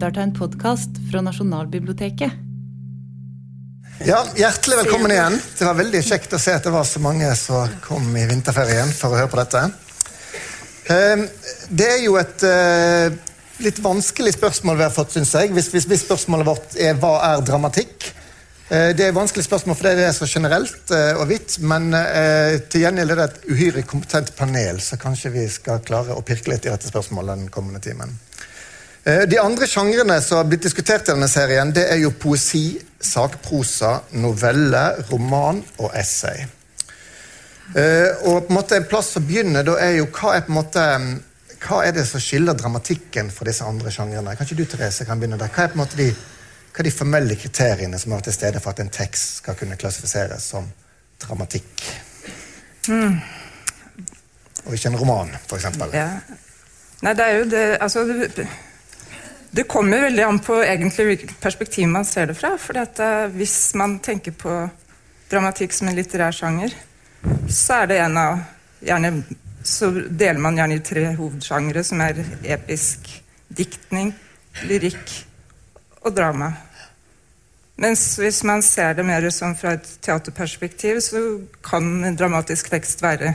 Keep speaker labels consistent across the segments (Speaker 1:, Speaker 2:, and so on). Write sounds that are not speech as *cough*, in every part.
Speaker 1: lytter til en podkast fra Nasjonalbiblioteket.
Speaker 2: Ja, Hjertelig velkommen igjen. Det var veldig kjekt å se at det var så mange som kom i vinterferien for å høre på dette. Ehm, Det er jo et eh, litt vanskelig spørsmål vi har fått, syns jeg. Hvis, hvis, hvis spørsmålet vårt er hva er dramatikk? Eh, Det er et vanskelig spørsmål fordi det er så generelt eh, og vidt, men til gjengjeld er det et uhyre kompetent panel, så kanskje vi skal klare å pirke litt i dette spørsmålet den kommende timen. Eh, De andre sjangrene som har blitt diskutert i denne serien, det er jo poesi, sakprosa, novelle, roman og essay. Eh, Og på en måte en plass å begynne da er jo hva er på en måte hva er det som skiller dramatikken fra disse andre sjangrene? Kanskje du, Therese, kan begynne der. Hva er på en måte de, hva er de formelle kriteriene som er til stede for at en tekst skal kunne klassifiseres som dramatikk? Og ikke en roman, eksempel.
Speaker 3: Ja. Nei, det er jo det Altså, det, kommer veldig an på egentlig hvilket perspektiv man ser det fra. For hvis man tenker på dramatikk som en litterær sjanger, så er det en av gjerne så deler man gjerne i tre hovedsjangre, som er episk diktning, lyrikk og drama. Mens hvis man ser det mer som fra et teaterperspektiv, så kan en dramatisk tekst være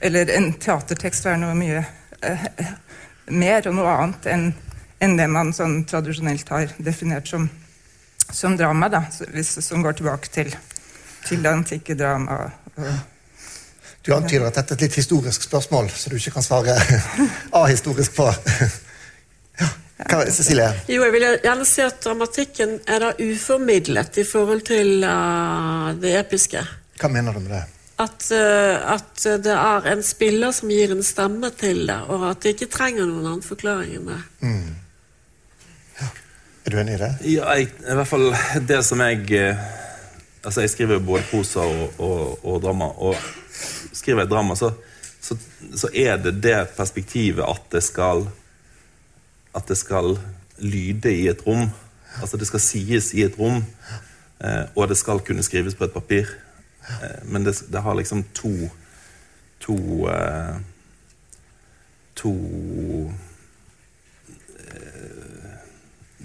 Speaker 3: Eller en teatertekst være noe mye eh, mer og noe annet enn enn det man sånn tradisjonelt har definert som, som drama, da, hvis, som går tilbake til, til det antikke drama. Og,
Speaker 2: Du antyder at dette er et litt historisk spørsmål, så du ikke kan svare *laughs* ahistorisk på. *laughs* Ja, hva, Cecilie?
Speaker 4: Jo, jeg vil gjerne si at dramatikken er da uformidlet i forhold til uh, det episke.
Speaker 2: Hva mener du med det?
Speaker 4: At, uh, at det er en spiller som gir en stemme til det, og at det ikke trenger noen annen forklaring enn det.
Speaker 2: Er du enig i det?
Speaker 5: Ja, jeg, i hvert fall det som jeg eh, Altså, jeg skriver både prosa og, og, og drama. Og skriver jeg drama, så, så, så er det det perspektivet at det skal At det skal lyde i et rom. Altså det skal sies i et rom, eh, og det skal kunne skrives på et papir. Eh, men det, det har liksom to To To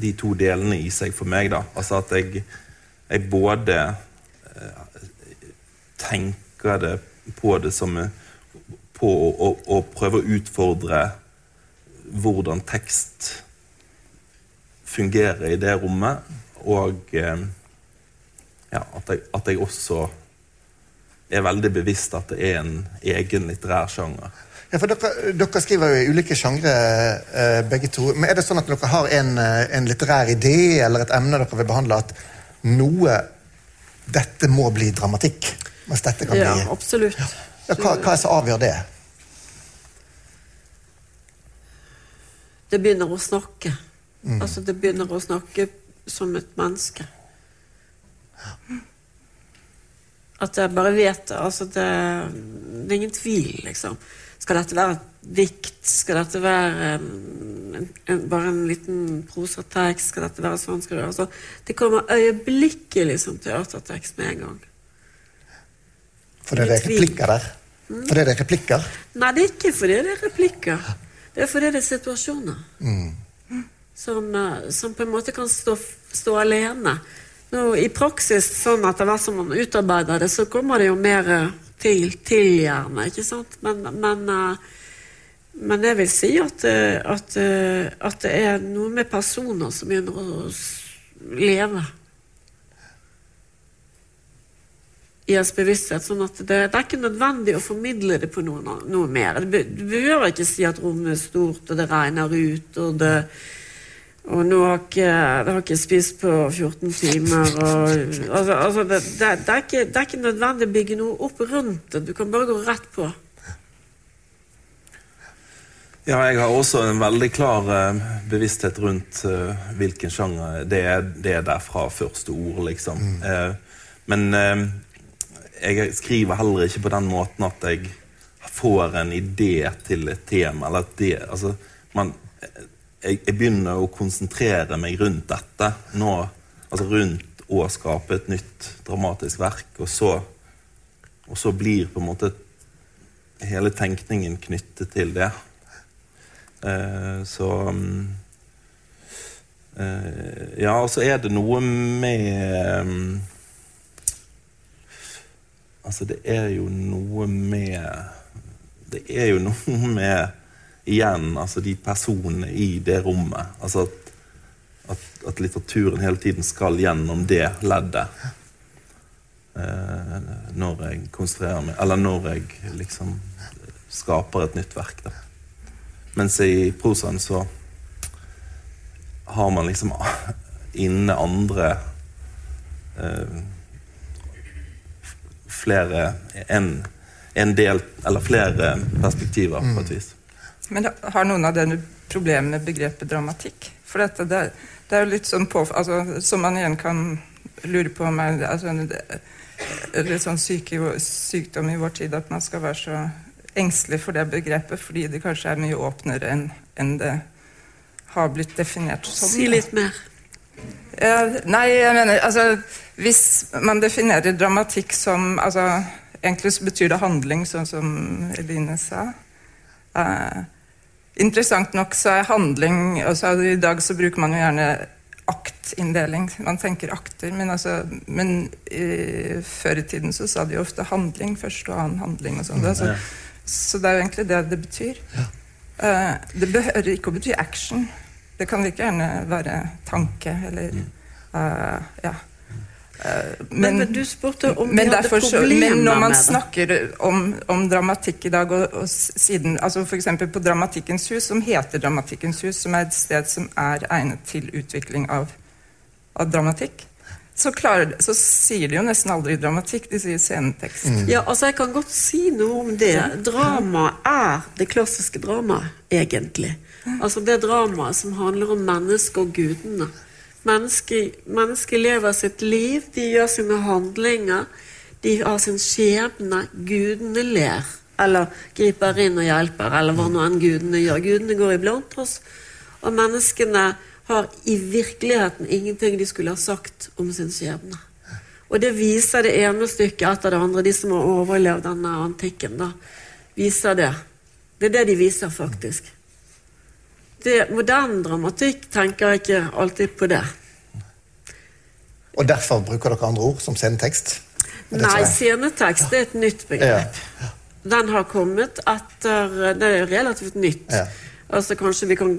Speaker 5: de to delene i seg for meg. da. Altså at jeg, jeg både eh, tenker det på det som På å, å, å prøve å utfordre hvordan tekst fungerer i det rommet, og eh, ja, at, jeg, at jeg også er veldig bevisst at det er en egen litterær sjanger.
Speaker 2: Ja, for dere, dere skriver jo i ulike sjangre, eh, begge to. Men er det sånn at dere har en, eh, en litterær idé eller et emne dere vil behandle, at noe Dette må bli dramatikk? Mens dette kan
Speaker 4: Ja,
Speaker 2: bli
Speaker 4: absolutt.
Speaker 2: ja, hva, hva er det som avgjør det?
Speaker 4: Det begynner å snakke. Altså, det begynner å snakke som et menneske. At jeg bare vet. Altså, det, det er ingen tvil, liksom. Skal dette være et dikt? Skal dette være en, en, bare en liten prosatekst? Skal dette være sånn? Skal det, sånn? det kommer øyeblikkelig som teatertekst med en gang.
Speaker 2: Fordi det er replikker der? Fordi det er replikker?
Speaker 4: Nei, det er ikke fordi det er replikker. Det er fordi det er situasjoner. Som, eh, som på en måte kan stå, stå alene. Nå, I praksis, sånn etter hvert som man utarbeider det, så kommer det jo mer eh, til, til gjerne, ikke sant? Men, men, eh, men jeg vil si at, eh, at, eh, at det er noe med personer som begynner å leve. i ens bevissthet. sånn at det, det er ikke nødvendig å formidle det på noe, noe mer. Du, be- du behøver ikke si at rommet er stort, og det regner ut, og det og nå har ikke, jeg har ikke spist på 14 timer. Og, altså, altså det, det, det, er ikke, det er ikke nødvendig å bygge noe opp rundt det. Du kan bare gå rett på.
Speaker 5: Ja, jeg har også en veldig klar uh, bevissthet rundt uh, hvilken sjanger det er. Det er der fra første ord, liksom. Eh, men eh, jeg skriver heller ikke på den måten at jeg får en idé til et tema. Eller at det, altså, man, jeg, jeg begynner å konsentrere meg rundt dette nå. Altså rundt å skape et nytt dramatisk verk, og så, og så blir på en måte hele tenkningen knyttet til det. Eh, så mm, Eh, ja, og så er det noe med um, Altså, det er jo noe med Det er jo noe med Igjen, altså de personene i det rommet. Altså at, at, at litteraturen hele tiden skal gjennom det leddet. Eh, når jeg konstruerer meg Eller når jeg liksom skaper et nytt verk. Da. Mens i prosaen så har man liksom inne andre eh, Flere en, en, del Eller flere perspektiver, på et vis.
Speaker 3: Men har noen av dere problemer med begrepet dramatikk? For dette, det, det, er jo litt sånn på, altså, Som man igjen kan lure på om er altså, litt sånn syke, sykdom i vår tid at man skal være så engstelig for det begrepet fordi det kanskje er mye åpnere enn en det har blitt definert som.
Speaker 4: Si litt mer.
Speaker 3: Uh, nei, jeg mener altså, Hvis man definerer dramatikk som altså, Egentlig så betyr det handling, sånn som Eline sa. Uh, interessant nok så er handling altså, I dag så bruker man jo gjerne aktinndeling. Man tenker akter. Men, altså, men i, før i tiden så sa de jo ofte handling først og annen handling. og sånt. Altså, så det er jo egentlig det det betyr. Uh, det behøver ikke å bety action. Det kan like gjerne være tanke eller uh, Ja.
Speaker 4: Men, men, du spurte om
Speaker 3: men, derfor, men når man snakker om, om, dramatikk i dag, og, og siden altså F.eks. på Dramatikkens hus, som heter Dramatikkens hus, som er et sted som er egnet til utvikling av, av dramatikk, så, klarer, så, sier de jo nesten aldri dramatikk, de sier scenetekst. Mm.
Speaker 4: Ja, altså Jeg kan godt si noe om det. Drama er det klassiske dramaet, egentlig. Altså det dramaet som handler om mennesket og gudene. Mennesket, menneske lever sitt liv, de gjør sine handlinger, de har sin skjebne. Gudene ler, eller griper inn og hjelper, eller hva nå enn gudene gjør. Gudene går iblant oss, og menneskene har i virkeligheten ingenting de skulle ha sagt om sin skjebne. Og det viser det ene stykket etter det andre. De som har overlevd denne antikken, da, viser det. Det er det de viser, faktisk det, moderne dramatikk tenker jeg ikke alltid på det.
Speaker 2: Og derfor bruker dere andre ord, som scenetekst?
Speaker 4: Nei, scenetekst er et nytt begrep. Ja. Den har kommet etter Det er relativt nytt. Ja. Altså Kanskje vi kan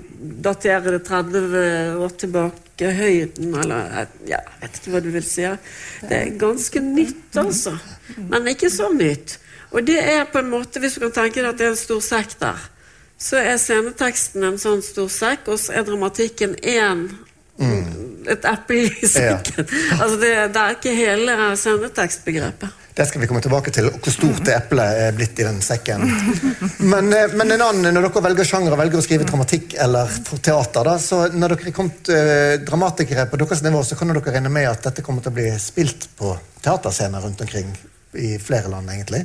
Speaker 4: datere det 30 år tilbake, høyden, eller ja, Jeg vet ikke hva du vil si. Det er ganske nytt, altså. Men ikke så nytt. Og det er på en måte, hvis du kan tenke deg at det er en stor sekk der så er sceneteksten en sånn stor sekk, og så er dramatikken én mm. et eple i sekken. Ja. altså det, det, er ikke hele scenetekstbegrepet.
Speaker 2: Det skal vi komme tilbake til, hvor stort det eplet er blitt i den sekken. Men, eh, men en annen, når dere velger sjanger og velger å skrive dramatikk eller teater, da, så når dere er kommet uh, dramatikere på deres nivå, så kan dere regne med at dette kommer til å bli spilt på teaterscener rundt omkring i flere land, egentlig.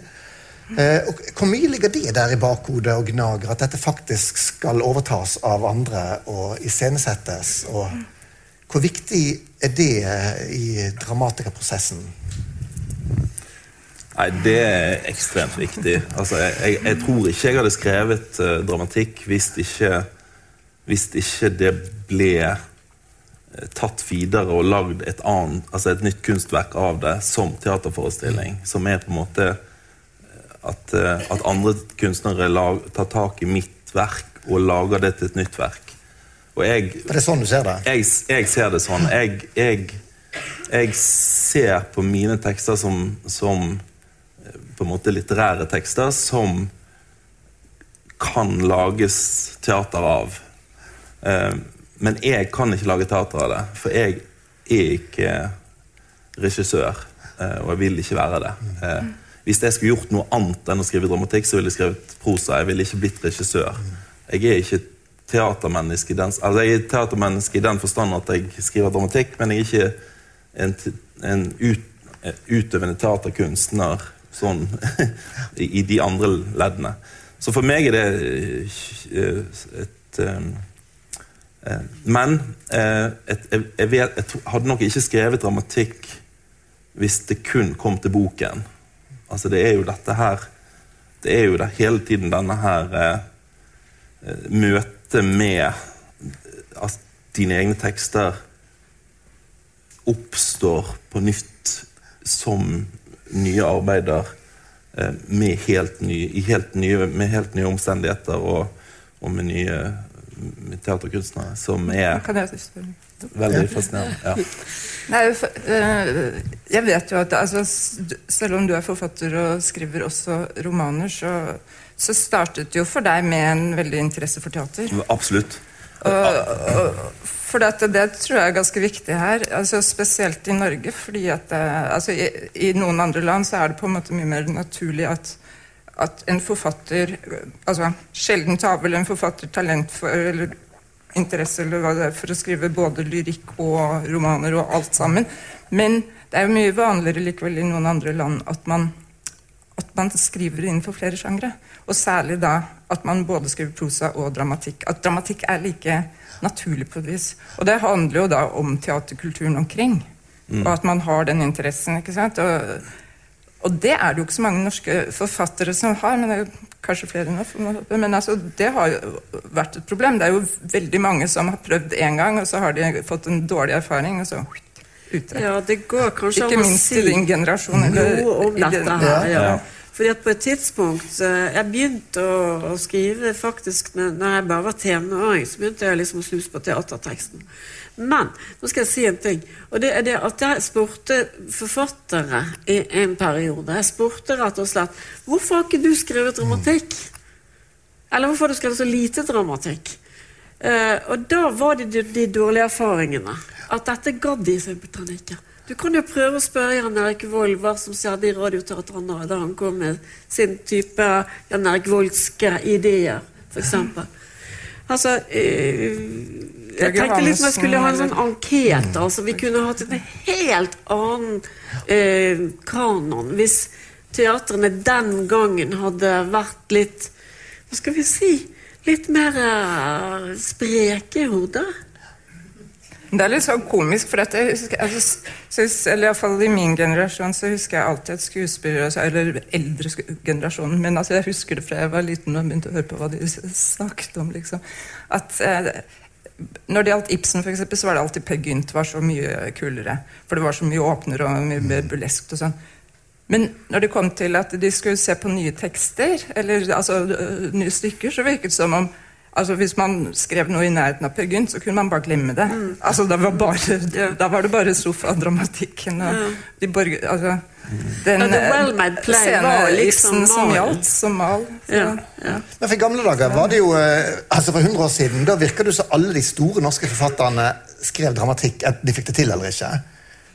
Speaker 2: Eh, og hvor mye ligger det der i bakhodet og gnager, at dette faktisk skal overtas av andre og iscenesettes? Og hvor viktig er det i dramatikerprosessen?
Speaker 5: Nei, Det er ekstremt viktig. Altså, jeg, jeg, tror ikke jeg hadde skrevet uh, dramatikk hvis ikke, hvis ikke det ble uh, tatt videre og lagd et, annet, altså et nytt kunstverk av det som teaterforestilling. Som er på en måte at, eh, at andre kunstnere lag, tar tak i mitt verk og lager det til et nytt verk.
Speaker 2: Og jeg, det er sånn du ser det?
Speaker 5: Jeg, jeg ser det sånn. Jeg, jeg, jeg, ser på mine tekster som, som eh, på en måte litterære tekster som kan lages teater av. Eh, men jeg kan ikke lage teater av det, for jeg er ikke regissør. Og jeg vil ikke være det. Hvis jeg skulle gjort noe annet enn å skrive dramatikk, så ville jeg skrevet prosa. Jeg ville ikke blitt regissør. Jeg er ikke teatermenneske i den, altså jeg er teatermenneske i den forstand at jeg skriver dramatikk, men jeg er ikke en, en ut, utøvende teaterkunstner sånn *laughs* i, i, de andre leddene. Så for meg er det eh, et, um, Men et, jeg, jeg, vet, jeg hadde nok ikke skrevet dramatikk hvis det kun kom til boken. Altså, det er jo dette her. Det er jo det, hele tiden denne her eh, eh Møtet med at dine egne tekster oppstår på nytt som nye arbeider eh, med helt nye, i helt nye, med helt nye omstendigheter og, og med nye teaterkunstnere, som er veldig fascinerende. Ja.
Speaker 3: Nei, eh, jeg vet jo at altså, selv om du er forfatter og skriver også romaner, så, så startet jo for deg med en veldig interesse for teater.
Speaker 5: Absolutt.
Speaker 3: For dette, det tror jeg er ganske viktig her, altså spesielt i Norge. fordi at eh, altså i, I noen andre land så er det på en måte mye mer naturlig at, at en forfatter altså Sjelden har vel en forfatter talent for eller interesse eller hva det er, for å skrive både lyrikk og romaner og alt sammen. Men det er jo mye vanligere likevel i noen andre land at man, at man skriver innenfor flere sjangre. Og særlig da at man både skriver prosa og dramatikk. At dramatikk er like naturlig på et vis. Og det handler jo da om teaterkulturen omkring. Og at man har den interessen. ikke sant? Og, og det er det jo ikke så mange norske forfattere som har, men det er jo kanskje flere nå. Men altså, det har jo vært et problem. Det er jo veldig mange som har prøvd én gang, og så har de fått en dårlig erfaring, og så ute.
Speaker 4: Ja, det går kanskje
Speaker 3: Ikke minst
Speaker 4: si
Speaker 3: i din generasjon. eller
Speaker 4: noe om dette her. Ja.
Speaker 5: Ja.
Speaker 4: Fordi at på et tidspunkt eh, Jeg begynte å, å skrive faktisk når jeg bare var tenåring. Så begynte jeg liksom å snuse på teaterteksten. Men nå skal jeg si en ting. Og det er det at jeg spurte forfattere i en periode. Jeg spurte rett og slett Hvorfor har ikke du skrevet dramatikk? Eller hvorfor har du skrevet så lite dramatikk? Uh, og da var det de, de dårlige erfaringene. At dette gadd de simpelthen ikke. Du kan jo prøve å spørre Jan Erik Vold hva som skjedde i Radioteatret da han kom med sin type Jan Erik Voldske ideer, f.eks. Altså eh, Jeg tenkte liksom jeg skulle ha en sånn ankete. Altså, vi kunne hatt en helt annen eh, kanon hvis teatrene den gangen hadde vært litt Hva skal vi si? Litt mer eh, spreke i hodet.
Speaker 3: Det er litt sånn komisk, for at jeg husker, altså, synes, eller i hvert fall i min generasjon så husker jeg alltid at skuespillere, altså, eller eldre generasjonen, men altså, jeg husker det fra jeg var liten og begynte å høre på hva de snakket om. liksom, at eh, når det gjaldt Ibsen, for eksempel, så var det alltid Per Gynt var så mye kulere. For det var så mye åpnere og mye mer burleskt og sånn. Men når det kom til at de skulle se på nye tekster, eller altså øh, nye stykker, så virket det som om altså Hvis man skrev noe i nærheten av Per Gynt, så kunne man bare glemme det. Altså Da var, bare, da var det bare sofadramatikken og de borger... Altså, den
Speaker 4: Play var liksom
Speaker 3: som gjaldt, som mal.
Speaker 4: Ja, ja.
Speaker 2: Men for gamle dager var det jo eh, altså For 100 år siden da virka det som alle de store norske forfatterne skrev dramatikk, enten de fikk det til eller ikke.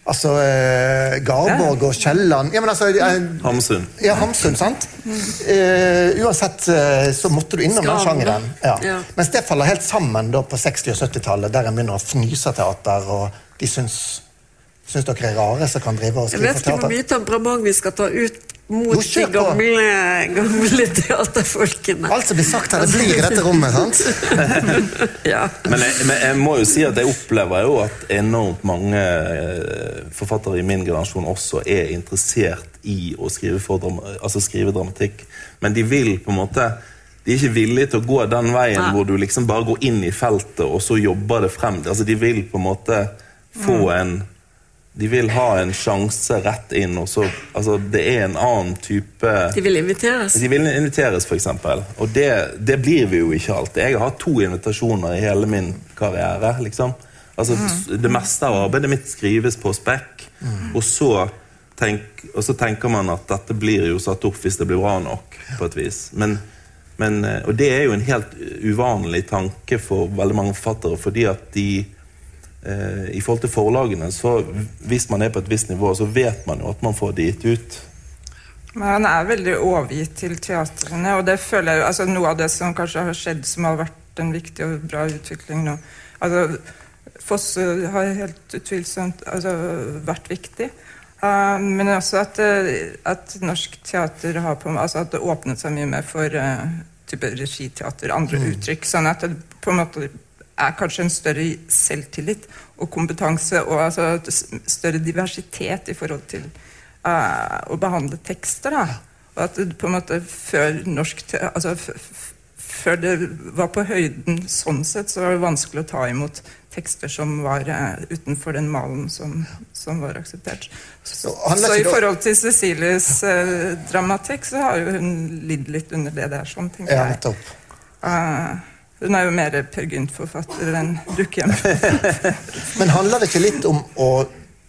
Speaker 2: Altså eh, Garborg og Kielland ja, men altså, eh,
Speaker 5: Hamsun.
Speaker 2: ja, Hamsun, sant? Eh, uansett eh, så måtte du innom den sjangeren. Ja.
Speaker 4: Ja.
Speaker 2: Mens det faller helt sammen da på 60- og 70-tallet, der en begynner å fnyse av teater, og de syns, syns dere er rare som kan drive og
Speaker 4: Jeg vet ikke hvor mye temperament vi skal ta ut mot de gamle, gamle teaterfolkene.
Speaker 2: Alt som blir sagt her, det blir i dette rommet, sant? *laughs*
Speaker 4: Ja.
Speaker 5: Men jeg, men jeg må jo si at jeg opplever jo at enormt mange eh, forfattere i min generasjon også er interessert i å skrive, for drama, altså skrive dramatikk. Men de vil på en måte De er ikke villige til å gå den veien
Speaker 4: Nei.
Speaker 5: hvor du liksom bare går inn i feltet og så jobber det frem. Altså De vil på en måte få en De vil ha en sjanse rett inn, og så Altså, det er en annen type
Speaker 4: De vil inviteres.
Speaker 5: de vil inviteres, f.eks. Og det, det blir vi jo ikke alltid. Jeg har hatt to invitasjoner i hele min karriere. liksom. Altså, Det meste av arbeidet mitt skrives på spekk, og, så tenk, og så tenker man at dette blir jo satt opp hvis det blir bra nok. på et vis. Men, men, eh, og det er jo en helt uvanlig tanke for veldig mange forfattere, fordi at de I forhold til forlagene, så hvis man er på et visst nivå, så vet man jo at man får det gitt ut.
Speaker 3: Men han er veldig overgitt til teatrene, og det føler jeg altså Noe av det som kanskje har skjedd som har vært en viktig og bra utvikling nå altså Fosse har helt utvilsomt altså, vært viktig. Uh, men også at, eh, at norsk teater har på altså at det åpnet seg mye mer for uh, type regiteater, andre uttrykk. Sånn at det på en måte er kanskje en større selvtillit og kompetanse og altså, større diversitet i forhold til uh, å behandle tekster. Da. Og at på en måte før norsk altså, før det var på høyden sånn sett, så var det vanskelig å ta imot tekster som var uh, utenfor den malen som, som var akseptert. Så, så i forhold til Cecilies uh, dramatikk, så har jo hun lidd litt under det der, sånn, tenker jeg.
Speaker 2: nettopp.
Speaker 3: Hun er jo mer Per Gynt-forfatter enn Dukkehjem. *laughs*
Speaker 2: Men handler det ikke litt om å,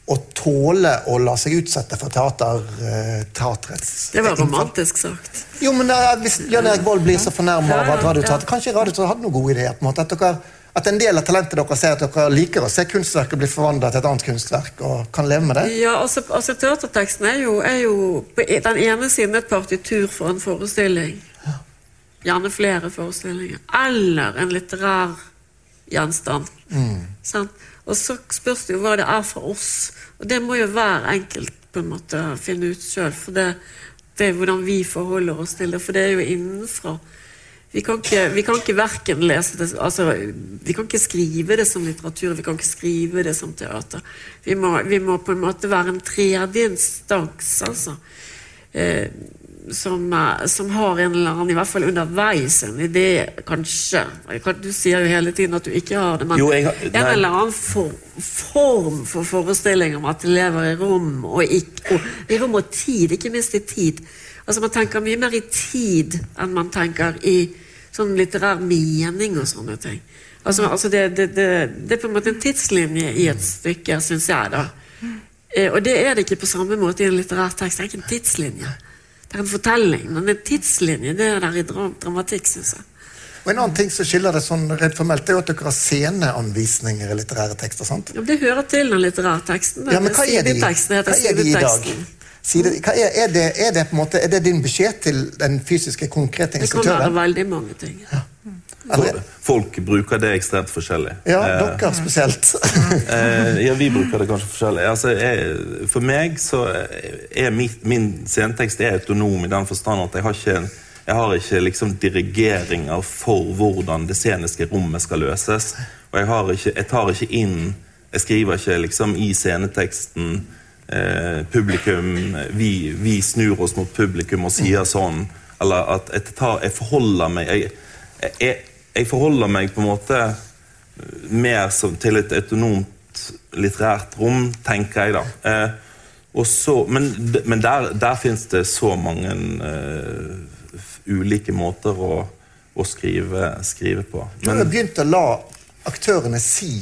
Speaker 2: å tåle å la seg utsette for teater, eh, teaterets
Speaker 4: Det var romantisk sagt.
Speaker 2: Jo, men eh, Hvis Jan Erik Vold blir så fornærma
Speaker 4: Ja,
Speaker 2: av at
Speaker 4: ja,
Speaker 2: Radioteater Kanskje Radioteater hadde noen gode ideer? på en måte, at, dere, at en del av talentet deres ser at dere liker å se kunstverket bli forvandla til et annet kunstverk, og kan leve med det?
Speaker 4: Ja, altså, altså Teaterteksten er jo, er jo på e- den ene siden et partitur for en forestilling. Gjerne flere forestillinger. Eller en litterær gjenstand. Sant? Og så spørs det jo hva det er for oss. Og det må jo hver enkelt på en måte finne ut sjøl. For det, det er hvordan vi forholder oss til det. For det er jo innenfra. Vi kan ikke, vi kan ikke verken lese det altså, Vi kan ikke skrive det som litteratur, vi kan ikke skrive det som teater. Vi må, vi må på en måte være en tredje instans, altså. Eh, som, eh, som har en eller annen, i hvert fall underveis, en idé, kanskje. Du sier jo hele tiden at du ikke har det, men
Speaker 5: Jo, har-
Speaker 4: en eller annen for, form for forestilling om at de lever i rom og, ikke, og i rom og tid, ikke minst i tid. Altså Man tenker mye mer i tid enn man tenker i sånn litterær mening og sånne ting. Altså, altså det, det, det, det er på en måte en tidslinje i et stykke, syns jeg. da. Eh, og det er det ikke på samme måte i en litterær tekst. Det er ikke en tidslinje. Det er en fortelling, men en tidslinje det er der i dramatikk, syns jeg.
Speaker 2: Og En annen ting som skiller det sånn rent formelt, det er jo at dere har sceneanvisninger i litterære tekster. sant?
Speaker 4: Ja, det hører til den litterære teksten.
Speaker 2: Ja, men hva er de, hva er de i dag? Side, er, er, det, er, det på en måte, er det din beskjed til den fysiske, konkrete
Speaker 4: Det kan være veldig mange ting.
Speaker 2: Eller-
Speaker 5: Folk bruker det ekstremt forskjellig.
Speaker 2: Ja,
Speaker 5: Eh,
Speaker 2: dere spesielt. *laughs*
Speaker 5: Eh, ja, vi bruker det kanskje forskjellig. Altså, jeg, for meg så er mitt, min scenetekst er autonom i den forstand at jeg har ikke, jeg har ikke liksom dirigeringer for hvordan det sceniske rommet skal løses. Og jeg, har ikke, jeg tar ikke inn Jeg skriver ikke liksom i sceneteksten eh, publikum vi, vi snur oss mot publikum og sier sånn. Eller at jeg, tar, jeg forholder meg jeg, jeg, jeg forholder meg på en måte mer som, til et autonomt litterært rom, tenker jeg da. Eh, så, men men der, der fins det så mange eh, ulike måter å, å skrive, skrive på.
Speaker 2: Du har begynt å la aktørene si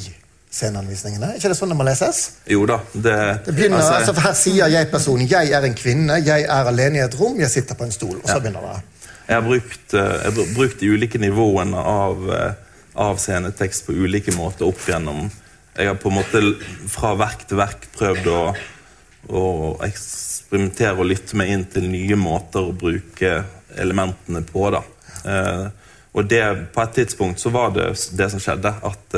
Speaker 2: sceneanvisningene. Er ikke det sånn det må leses?
Speaker 5: jo da, det,
Speaker 2: Det begynner,
Speaker 5: altså,
Speaker 2: altså, Her sier jeg-personen 'jeg er en kvinne', 'jeg er alene i et rom', 'jeg sitter på en stol'. Og så begynner det.
Speaker 5: Jeg har brukt, eh, jeg har brukt de ulike nivåene av, eh, av scenetekst på ulike måter opp gjennom Jeg har på en måte fra verk til verk prøvd å, å eksperimentere og lytte meg inn til nye måter å bruke elementene på. da. Eh, og det, på et tidspunkt så var det det som skjedde, at,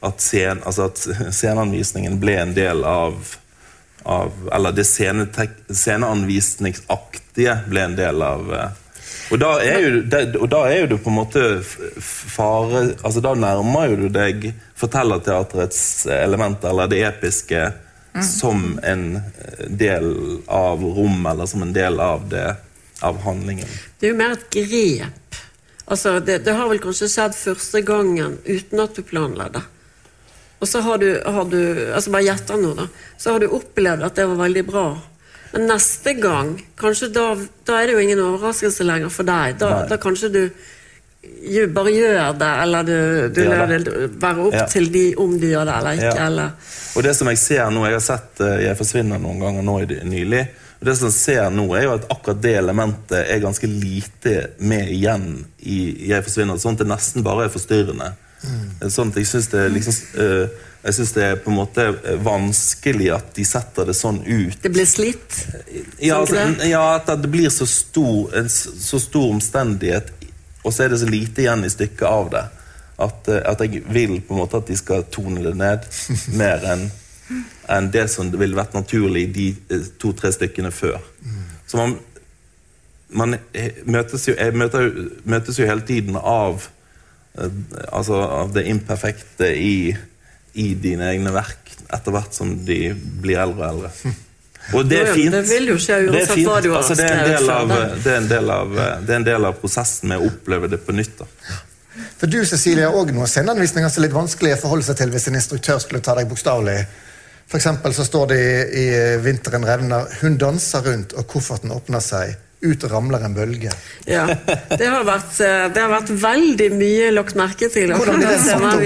Speaker 5: at, scen, altså at sceneanvisningen ble en del av av, eller det sceneanvisningsaktige ble en del av og da, er jo, da er jo du på en måte fare altså Da nærmer jo du deg fortellerteatrets elementer, eller det episke, som en eh, del av rommet, eller som en del av, det, av handlingen.
Speaker 4: Det er jo mer et grep. Altså, det, det har vel kanskje skjedd første gangen uten at du planla det. Og så har du, har du altså bare gjetter nå da, så har du opplevd at det var veldig bra. Men neste gang, kanskje da, da er det jo ingen overraskelse lenger for deg. Da, da kanskje du jo, bare gjør det, eller du, du
Speaker 5: Ja,
Speaker 4: lar det være opp
Speaker 5: Ja.
Speaker 4: til de om de gjør det eller ikke.
Speaker 5: Ja.
Speaker 4: Eller.
Speaker 5: Og det som jeg ser nå, jeg har sett eh, Jeg forsvinner noen ganger nå nylig. Og det som jeg ser nå, er jo at akkurat det elementet er ganske lite med igjen i Jeg forsvinner. Sånn at det nesten bare er forstyrrende. Sånn at jeg syns det, liksom, eh, jeg synes det er på en måte vanskelig at de setter det sånn ut.
Speaker 4: Det blir slitt.
Speaker 5: Ja,
Speaker 4: Sånn
Speaker 5: altså, ja at det blir så stor, en så stor omstendighet, og så er det så lite igjen i stykket av det. At, eh, at jeg vil på en måte at de skal tone det ned *laughs* mer enn enn det som ville vært naturlig i de eh, to-tre stykkene før. Så man, man eh, møtes jo, jeg møter, møtes jo hele tiden av altså av det imperfekte i, i dine egne verk etter hvert som de blir eldre og eldre. Og det er fint.
Speaker 4: det vil jo skje uansett hva du har
Speaker 5: altså, det, er en del av,
Speaker 4: det.
Speaker 5: er en del av, det er en del av prosessen med å oppleve det på nytt. da.
Speaker 2: For du Cecilie, har også noen sceneanvisninger som er litt vanskelig å forholde seg til hvis en instruktør skulle ta deg bokstavelig. For så står det i, i 'Vinteren revner'. Hun danser rundt, og kofferten åpner seg. Ut ramler en bølge.
Speaker 4: Ja, det har vært, eh, det har vært veldig mye lagt merke til.
Speaker 2: Blir den opp?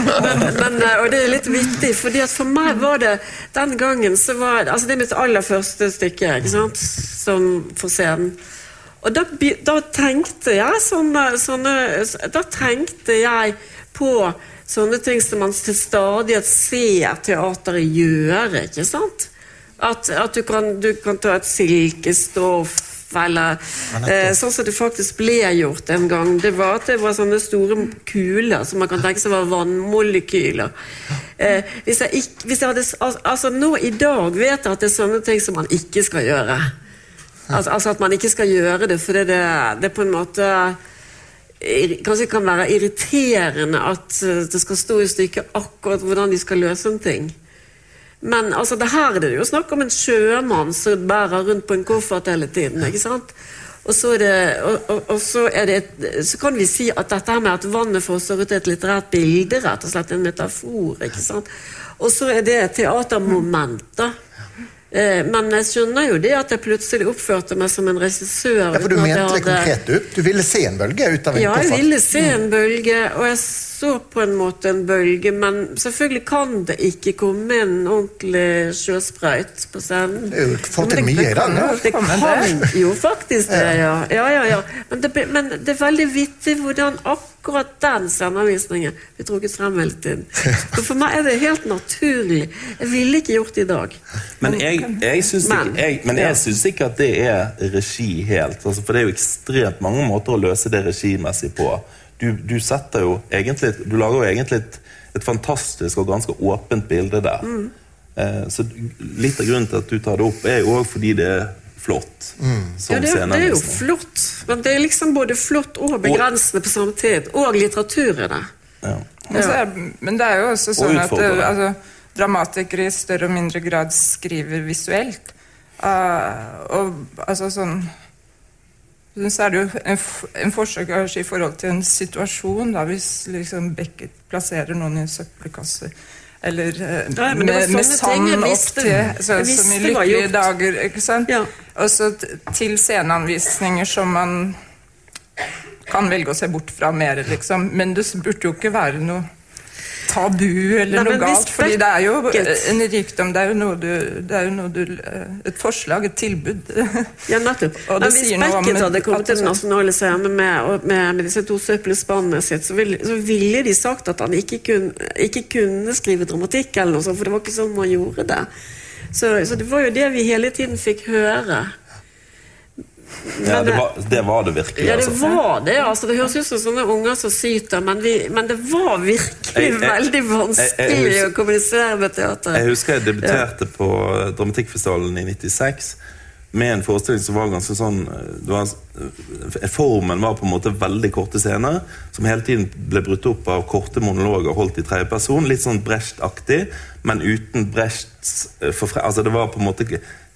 Speaker 2: *laughs*
Speaker 4: Men, men, eh, og det er litt vittig, fordi at for meg var det den gangen så var altså Det er mitt aller første stykke ikke sant, som for scenen. Og da, da tenkte jeg sånne, sånne Da tenkte jeg på sånne ting som man til stadighet ser teateret gjøre, ikke sant? At, at du, kan, du kan ta et silkestoff eller eh, Sånn som det faktisk ble gjort en gang. Det var at det var sånne store kuler som man kan tenke seg var vannmolekyler. Eh, hvis jeg ikke, hvis jeg hadde, al- altså Nå i dag vet jeg at det er sånne ting som man ikke skal gjøre. Altså, altså at man ikke skal gjøre det fordi det, det på en måte kanskje Kanskje kan være irriterende at eh, det skal stå i stykket akkurat hvordan de skal løse en ting. Men altså, det her er det jo snakk om en sjømann som bærer rundt på en koffert hele tiden. ikke sant? Og så, det, og, og, og så, et, så kan vi si at dette her med at vannet fosser ut et litterært bilde, rett og slett en metafor. ikke sant? Og så er det et teatermoment. da. Eh, men jeg skjønner jo det at jeg plutselig oppførte meg som en regissør.
Speaker 2: Ja, for du mente det konkret, du. Du ville se en bølge ut av en
Speaker 4: ja, jeg
Speaker 2: koffert.
Speaker 4: ville se en bølge, og jeg så på en måte en bølge, men selvfølgelig kan det ikke komme en ordentlig sjøsprøyt på scenen.
Speaker 2: Det jo til mye i dag.
Speaker 3: ja.
Speaker 4: Det kan jo faktisk det, ja. ja, ja, ja. Men, det, men det er veldig vittig hvordan akkurat den scendeanvisningen blir trukket frem hele tiden. Så for meg er det helt naturlig. Jeg ville ikke gjort det i dag.
Speaker 5: Men jeg, jeg syns ikke,
Speaker 4: ja.
Speaker 5: ikke at det er regi helt. Altså, for det er jo ekstremt mange måter å løse det regimessig på. Du, du setter jo egentlig Du lager jo egentlig et, et fantastisk og ganske åpent bilde der.
Speaker 4: Mm.
Speaker 5: Eh, så litt av grunnen til at du tar det opp, er jo òg fordi det er flott. Som
Speaker 4: Ja, det, det er jo
Speaker 5: sceneanvisning.
Speaker 4: flott. Men det er liksom både flott og begrensende på samme tid. Og litteratur i det.
Speaker 5: Ja.
Speaker 3: Men, er, men det er jo også sånn at eh, altså, dramatikere i større og mindre grad skriver visuelt. Uh, og altså sånn så er det jo en, en forsøk kanskje i forhold til en situasjon, da, hvis liksom Beckett plasserer noen i en søppelkasse. Eller eh,
Speaker 4: Nei,
Speaker 3: med, med sand opp til så, Som i lykkelige dager. ikke sant?
Speaker 4: Ja.
Speaker 3: Og så til sceneanvisninger som man kan velge å se bort fra mer, liksom. Men det burde jo ikke være noe tabu eller
Speaker 4: Nei,
Speaker 3: noe galt. fordi det er jo en rikdom. Det er jo noe du, det er jo noe du eh, Et forslag, et tilbud. *laughs*
Speaker 4: Ja, nettopp.
Speaker 3: Og det
Speaker 4: Nei, hvis Beckett hadde kommet til Den nasjonale scenen med, med, med disse to søppelspannene sitt, så ville, så ville de sagt at han ikke kunne, ikke kunne skrive dramatikk, eller noe sånt, for det var ikke sånn man gjorde det. Så, så det var jo det vi hele tiden fikk høre.
Speaker 5: Ja, det, var, det var det virkelig.
Speaker 4: Ja, det
Speaker 5: altså.
Speaker 4: var det. altså Det høres ut som sånne unger som syter, men, vi, men det var virkelig
Speaker 5: Jeg- jeg-
Speaker 4: veldig vanskelig
Speaker 5: jeg-
Speaker 4: å kommunisere med teater.
Speaker 5: Jeg husker jeg debuterte på Dramatikkfestivalen i 96 med en forestilling som var ganske sånn det var, Formen var på en måte veldig korte scener, som hele tiden ble brutt opp av korte monologer holdt i tredjeperson. Litt sånn Brecht-aktig, men uten Brechts eh, forfre... Altså det var på en måte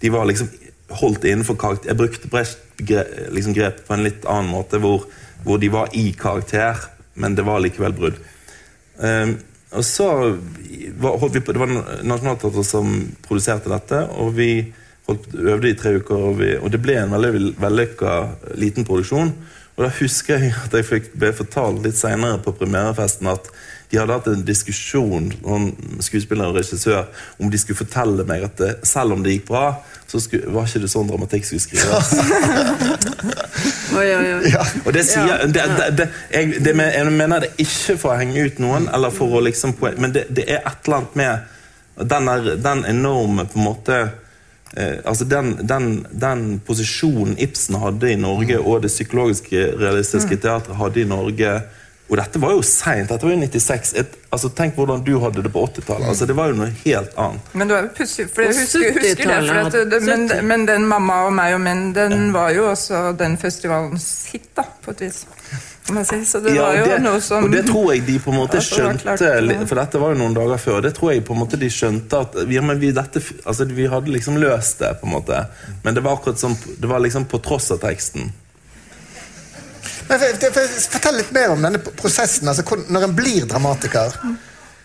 Speaker 5: De var liksom holdt innenfor karakter. Jeg brukte Brecht-grep liksom på en litt annen måte, hvor, hvor de var i karakter, men det var likevel brudd. Um, og så holdt vi på, Det var Nationaltheatret som produserte dette, og vi holdt, øvde i tre uker. Og, vi, og det ble en veldig vellykka liten produksjon. Og da husker jeg at jeg fikk, ble fortalt litt seinere på premierefesten at de hadde hatt en diskusjon skuespiller og regissør om de skulle fortelle meg at det, selv om det gikk bra, så skulle, var ikke det sånn dramatikk skulle skrives. *laughs*
Speaker 4: Oi, oi, oi.
Speaker 5: Og det sier det, det, det, jeg, det, men- jeg mener det ikke for å henge ut noen, liksom Men det, det er et eller annet med den, der, den enorme på en måte eh, altså den, den, den posisjonen Ibsen hadde i Norge, og det psykologiske realistiske teatret hadde i Norge Og dette var jo seint. Dette var jo 96. Et, altså, tenk hvordan du hadde det på 80-tallet. Altså, det var jo noe helt annet.
Speaker 3: Men det var jo pussig, for jeg husker, husker det. For at det men, men den 'Mamma og meg og menn' den var jo også den festivalens hit, da, på et vis. Så det
Speaker 5: Ja,
Speaker 3: var jo
Speaker 5: det,
Speaker 3: noe som
Speaker 5: og det tror jeg de på en måte skjønte, for dette var jo noen dager før. Det tror jeg på en måte de skjønte at ja, men vi, dette, altså, vi hadde liksom løst det, på en måte. Men det var akkurat som, det var liksom på tross av teksten.
Speaker 2: Men for- for- for- Fortell litt mer om denne prosessen. Altså, når en blir dramatiker,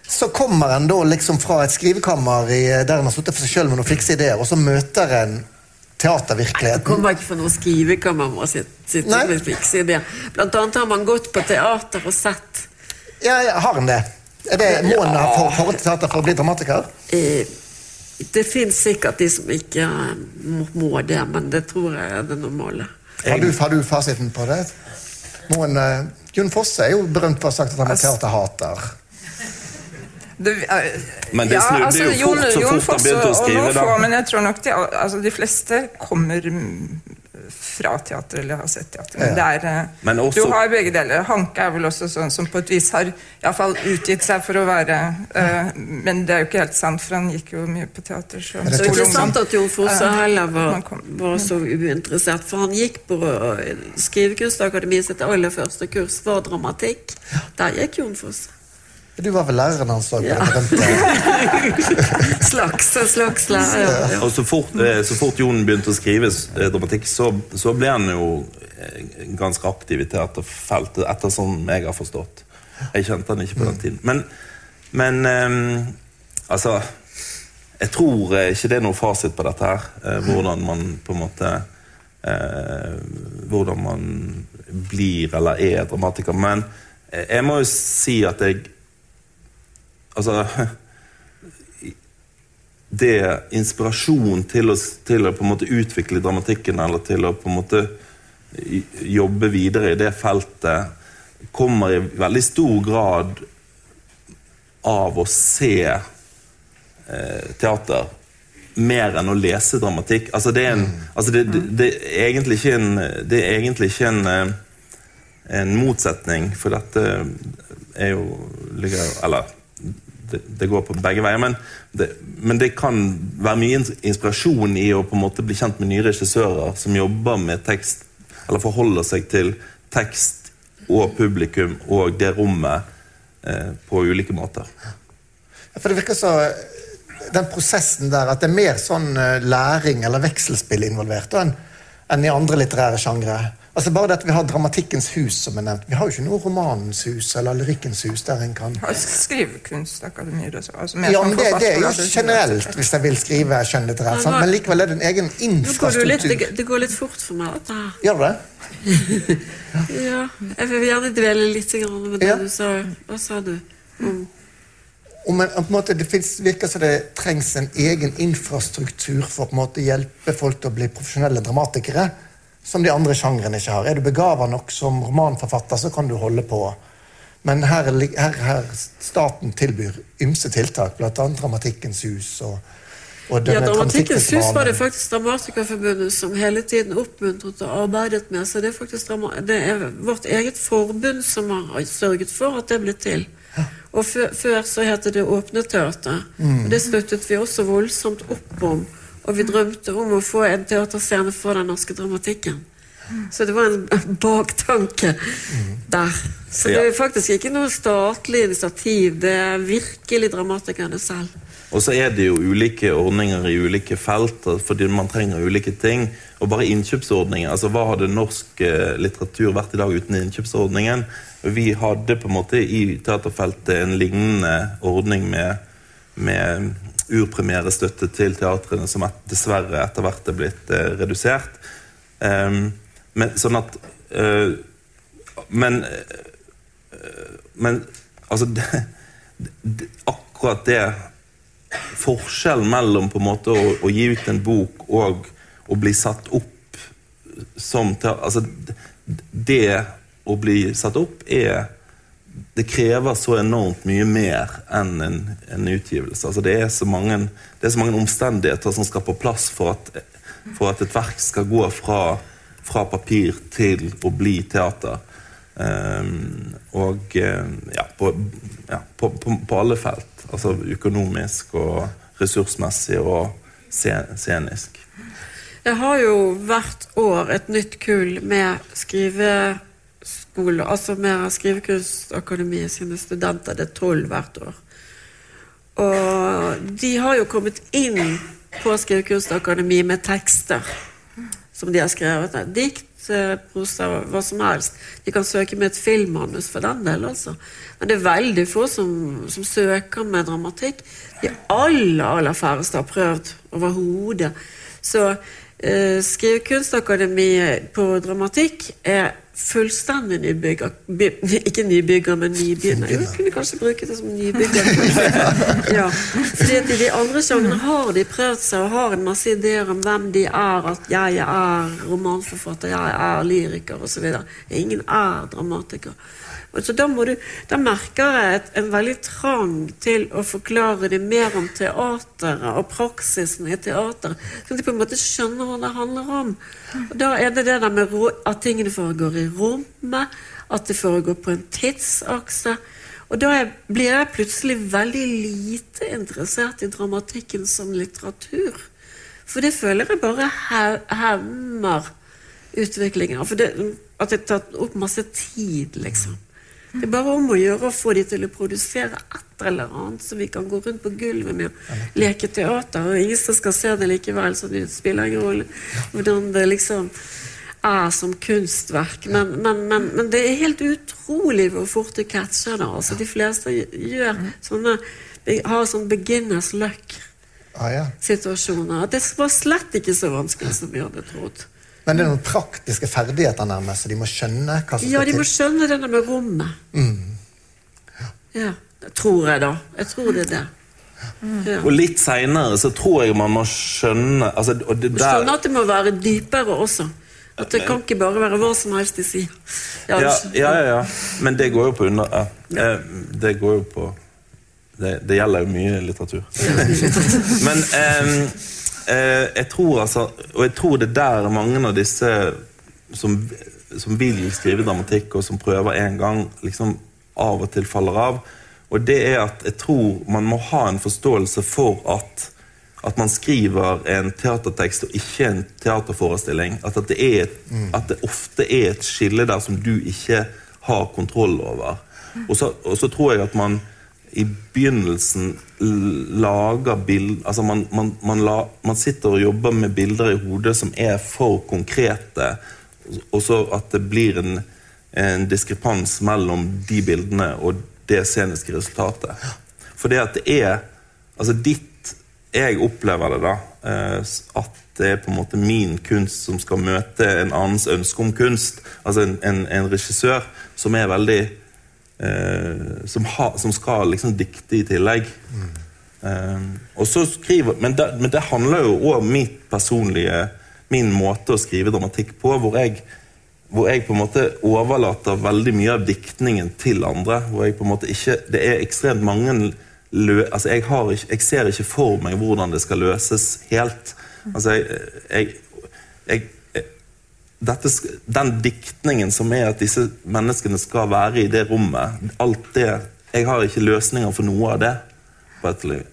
Speaker 2: så kommer en da liksom fra et skrivekammer i, der en har sittet for seg sjøl med noen fikse ideer, og så møter en
Speaker 4: Jeg
Speaker 2: teatervirkeligheten.
Speaker 4: kommer ikke fra noe skrivekammer med å sitte, med fikse ideer. Blant annet har man gått på teater og sett
Speaker 2: Ja, ja, har en det? Er det Må en ha for- forhold til teater for å bli dramatiker?
Speaker 4: eh, Det fins sikkert de som ikke eh, må det, men det tror jeg er det normale.
Speaker 2: Har du, har du fasiten på det? Må uh, eh, Jon Fosse er jo berømt for å ha sagt at han markerte hater.
Speaker 3: Det, uh,
Speaker 5: Men det snudde jo fort så fort han begynte å skrive,
Speaker 3: noen
Speaker 5: da.
Speaker 3: Men jeg tror nok de, altså, de fleste kommer mm, fra teater eller har sett teater. Men det er, eh,
Speaker 5: Men også-
Speaker 3: Du har begge deler. Hanke er vel også sånn som på et vis har i fall utgitt seg for å være uh, Men det er jo ikke helt sant, for han gikk jo mye på teater. Så,
Speaker 2: det
Speaker 4: det er ikke sant at Jon Fosse heller var,
Speaker 3: kom-
Speaker 4: var så uinteressert, for han gikk på Skrivekunstakademiet sitt aller første kurs var dramatikk. Der gikk Jon Fosse.
Speaker 2: Du var vel læreren hans òg? *laughs*
Speaker 4: Ja. Slags og slags lærer. Ja.
Speaker 5: Og så fort, eh, så fort Jon begynte å skrive eh, dramatikk, så, så ble han jo eh, ganske aktiv i teaterfeltet, etter sånn jeg har forstått. Jeg kjente han ikke på den tiden. Men, men um, altså Jeg tror ikke det er noe fasit på dette her. hvordan man på en måte uh, Hvordan man blir eller er dramatiker. Men jeg må jo si at jeg Altså det inspirasjon til å, til å på en måte utvikle dramatikken, eller til å på en måte jobbe videre i det feltet, kommer i veldig stor grad av å se eh, teater mer enn å lese dramatikk. Altså det, er en, altså det, det, det er egentlig ikke en, det er egentlig ikke en, eh, en motsetning, for dette er jo ligger, Eller det, det går på begge veier. Men det, men det kan være mye inspirasjon i å på en måte bli kjent med nye regissører som jobber med tekst, eller forholder seg til tekst og publikum og det rommet eh, på ulike måter.
Speaker 2: For det virker så Den prosessen der, at det er mer sånn eh, læring eller vekselspill involvert enn enn i andre litterære sjangre. Altså Bare det at vi har Dramatikkens hus, som er nevnt. Vi har jo ikke noe Romanens hus eller Lyrikkens hus der en kan
Speaker 3: Har skrivekunstakademier også. Altså mer
Speaker 2: Ja,
Speaker 3: sånn
Speaker 2: men det, det er jo generelt hvis jeg vil skrive skjønnlitterært. Men likevel er det en egen
Speaker 4: infrastruktur. går litt, det, det går litt fort for meg, Da.
Speaker 2: Gjør det? *laughs*
Speaker 4: Ja, jeg vil gjerne dvele litt grann med det
Speaker 2: Ja.
Speaker 4: du sa. Hva sa du?
Speaker 2: Mm. Men, på en måte, det finnes, virker som det trengs en egen infrastruktur for å måte hjelpe folk til å bli profesjonelle dramatikere, som de andre sjangrene ikke har. Er du begava nok som romanforfatter, så kan du holde på. Men her, her, her staten tilbyr ymse tiltak, bl.a. Dramatikkens hus og, og
Speaker 4: Ja, Dramatikkens hus var det faktisk Dramatikerforbundet som hele tiden oppmuntret og arbeidet med. Så det er faktisk det er vårt eget forbund som har sørget for at det ble til. Og før, før så het det Åpne teater.
Speaker 2: Mm.
Speaker 4: Og det støttet vi også voldsomt opp om. Og vi drømte om å få en teaterscene for den norske dramatikken. Så det var en *laughs* baktanke der. Så det er faktisk ikke noe statlig initiativ. Det er virkelig dramatikerne selv.
Speaker 5: Og så er det jo ulike ordninger i ulike felt, fordi man trenger ulike ting. Og bare innkjøpsordninger. altså Hva hadde norsk eh, litteratur vært i dag uten innkjøpsordningen? Vi hadde på en måte i teaterfeltet en lignende ordning med, med urpremierestøtte til teatrene, som dessverre etter hvert er blitt eh, redusert. Um, men sånn at uh, Men uh, Men altså det, det, Akkurat det Forskjellen mellom på en måte å, å gi ut en bok og å bli satt opp som teater, altså, det, Det å bli satt opp er Det krever så enormt mye mer enn en, en utgivelse. Altså, det, er mange, det er så mange omstendigheter som skal på plass for at, for at et verk skal gå fra, fra papir til å bli teater. Um, og eh, ja, på, ja på, på, på alle felt. Altså økonomisk og ressursmessig og scenisk.
Speaker 4: Det har jo hvert år et nytt kull med skrive, skole, altså med Skrivekunstakademiet sine studenter. Det er tolv hvert år. Og de har jo kommet inn på Skrivekunstakademiet med tekster som de har skrevet. Dikt, eh, prosa, hva som helst. De kan søke med et filmmanus for den del, altså. Men det er veldig få som, som søker med dramatikk. De aller, aller færreste har prøvd overhodet. Så Skrivekunstakademiet på dramatikk er fullstendig nybygger. By, ikke nybygger, men nybegynner. Jeg kunne kanskje bruke det som nybygger. *laughs* ja. Fordi at I de andre sjangrene har de prøvd seg og har en masse ideer om hvem de er. At jeg er romanforfatter, jeg er lyriker osv. Ingen er dramatiker. Så da, du, da merker jeg et, en veldig trang til å forklare det mer om teateret og praksisen i teateret. Så de på en måte skjønner hva det handler om. Og Da er det det der med at tingene foregår i rommet, at det foregår på en tidsakse. Og da blir jeg plutselig veldig lite interessert i dramatikken som litteratur. For det føler jeg bare hemmer utviklingen. For det, at det tar opp masse tid, liksom. Det er bare om å gjøre å få de til å produsere et eller annet, så vi kan gå rundt på gulvet med å leke teater. Og ingen som skal se det likevel, så det spiller ingen rolle hvordan det liksom er som kunstverk. Men, men, men, men det er helt utrolig hvor fort du catcher det. Altså, de fleste gjør sånne, har sånn beginners luck-situasjoner. Det var slett ikke så vanskelig som vi hadde trodd.
Speaker 2: Men det er noen praktiske ferdigheter nærmest, så de må skjønne hva som
Speaker 4: skal til? Ja, de må skjønne det med rommet. Mm. Ja. ja. Tror jeg, da. Jeg tror det er det.
Speaker 5: Ja. Og litt seinere så tror jeg man må skjønne altså,
Speaker 4: der... Skjønne at det må være dypere også. At det kan ikke bare være hva som helst de sier.
Speaker 5: Ja, ja, ja, ja, Men det går jo på under... Ja. Det går jo på Det, det gjelder jo mye litteratur. *laughs* men um, eh, jeg tror altså Og jeg tror det er der mange av disse som, som vil skrive dramatikk, og som prøver en gang, liksom av og til faller av. Og det er at jeg tror man må ha en forståelse for at at man skriver en teatertekst og ikke en teaterforestilling. At, det, er, at det ofte er et skille der som du ikke har kontroll over. Og så, og så tror jeg at man i begynnelsen lager bilder altså man, man, man, la, man, sitter og jobber med bilder i hodet som er for konkrete, og så at det blir en, en diskrepans mellom de bildene og det sceniske resultatet. For det at det er Altså ditt Jeg opplever det, da. Eh, at det er på en måte min kunst som skal møte en annens ønske om kunst. Altså en, en, en regissør som er veldig eh, som, ha, som, skal liksom dikte i tillegg. Mm. Eh, så skriver, men det, men, det, handler jo òg om mitt personlige min måte å skrive dramatikk på, hvor jeg, hvor jeg på en måte overlater veldig mye av diktningen til andre. hvor jeg på en måte ikke, Det er ekstremt mange lø, altså jeg, ikke, jeg ser ikke for meg hvordan det skal løses helt. Altså jeg, jeg, jeg dette, den diktningen som er at disse menneskene skal være i det rommet alt det, Jeg har ikke løsninger for noe av det. på et liv.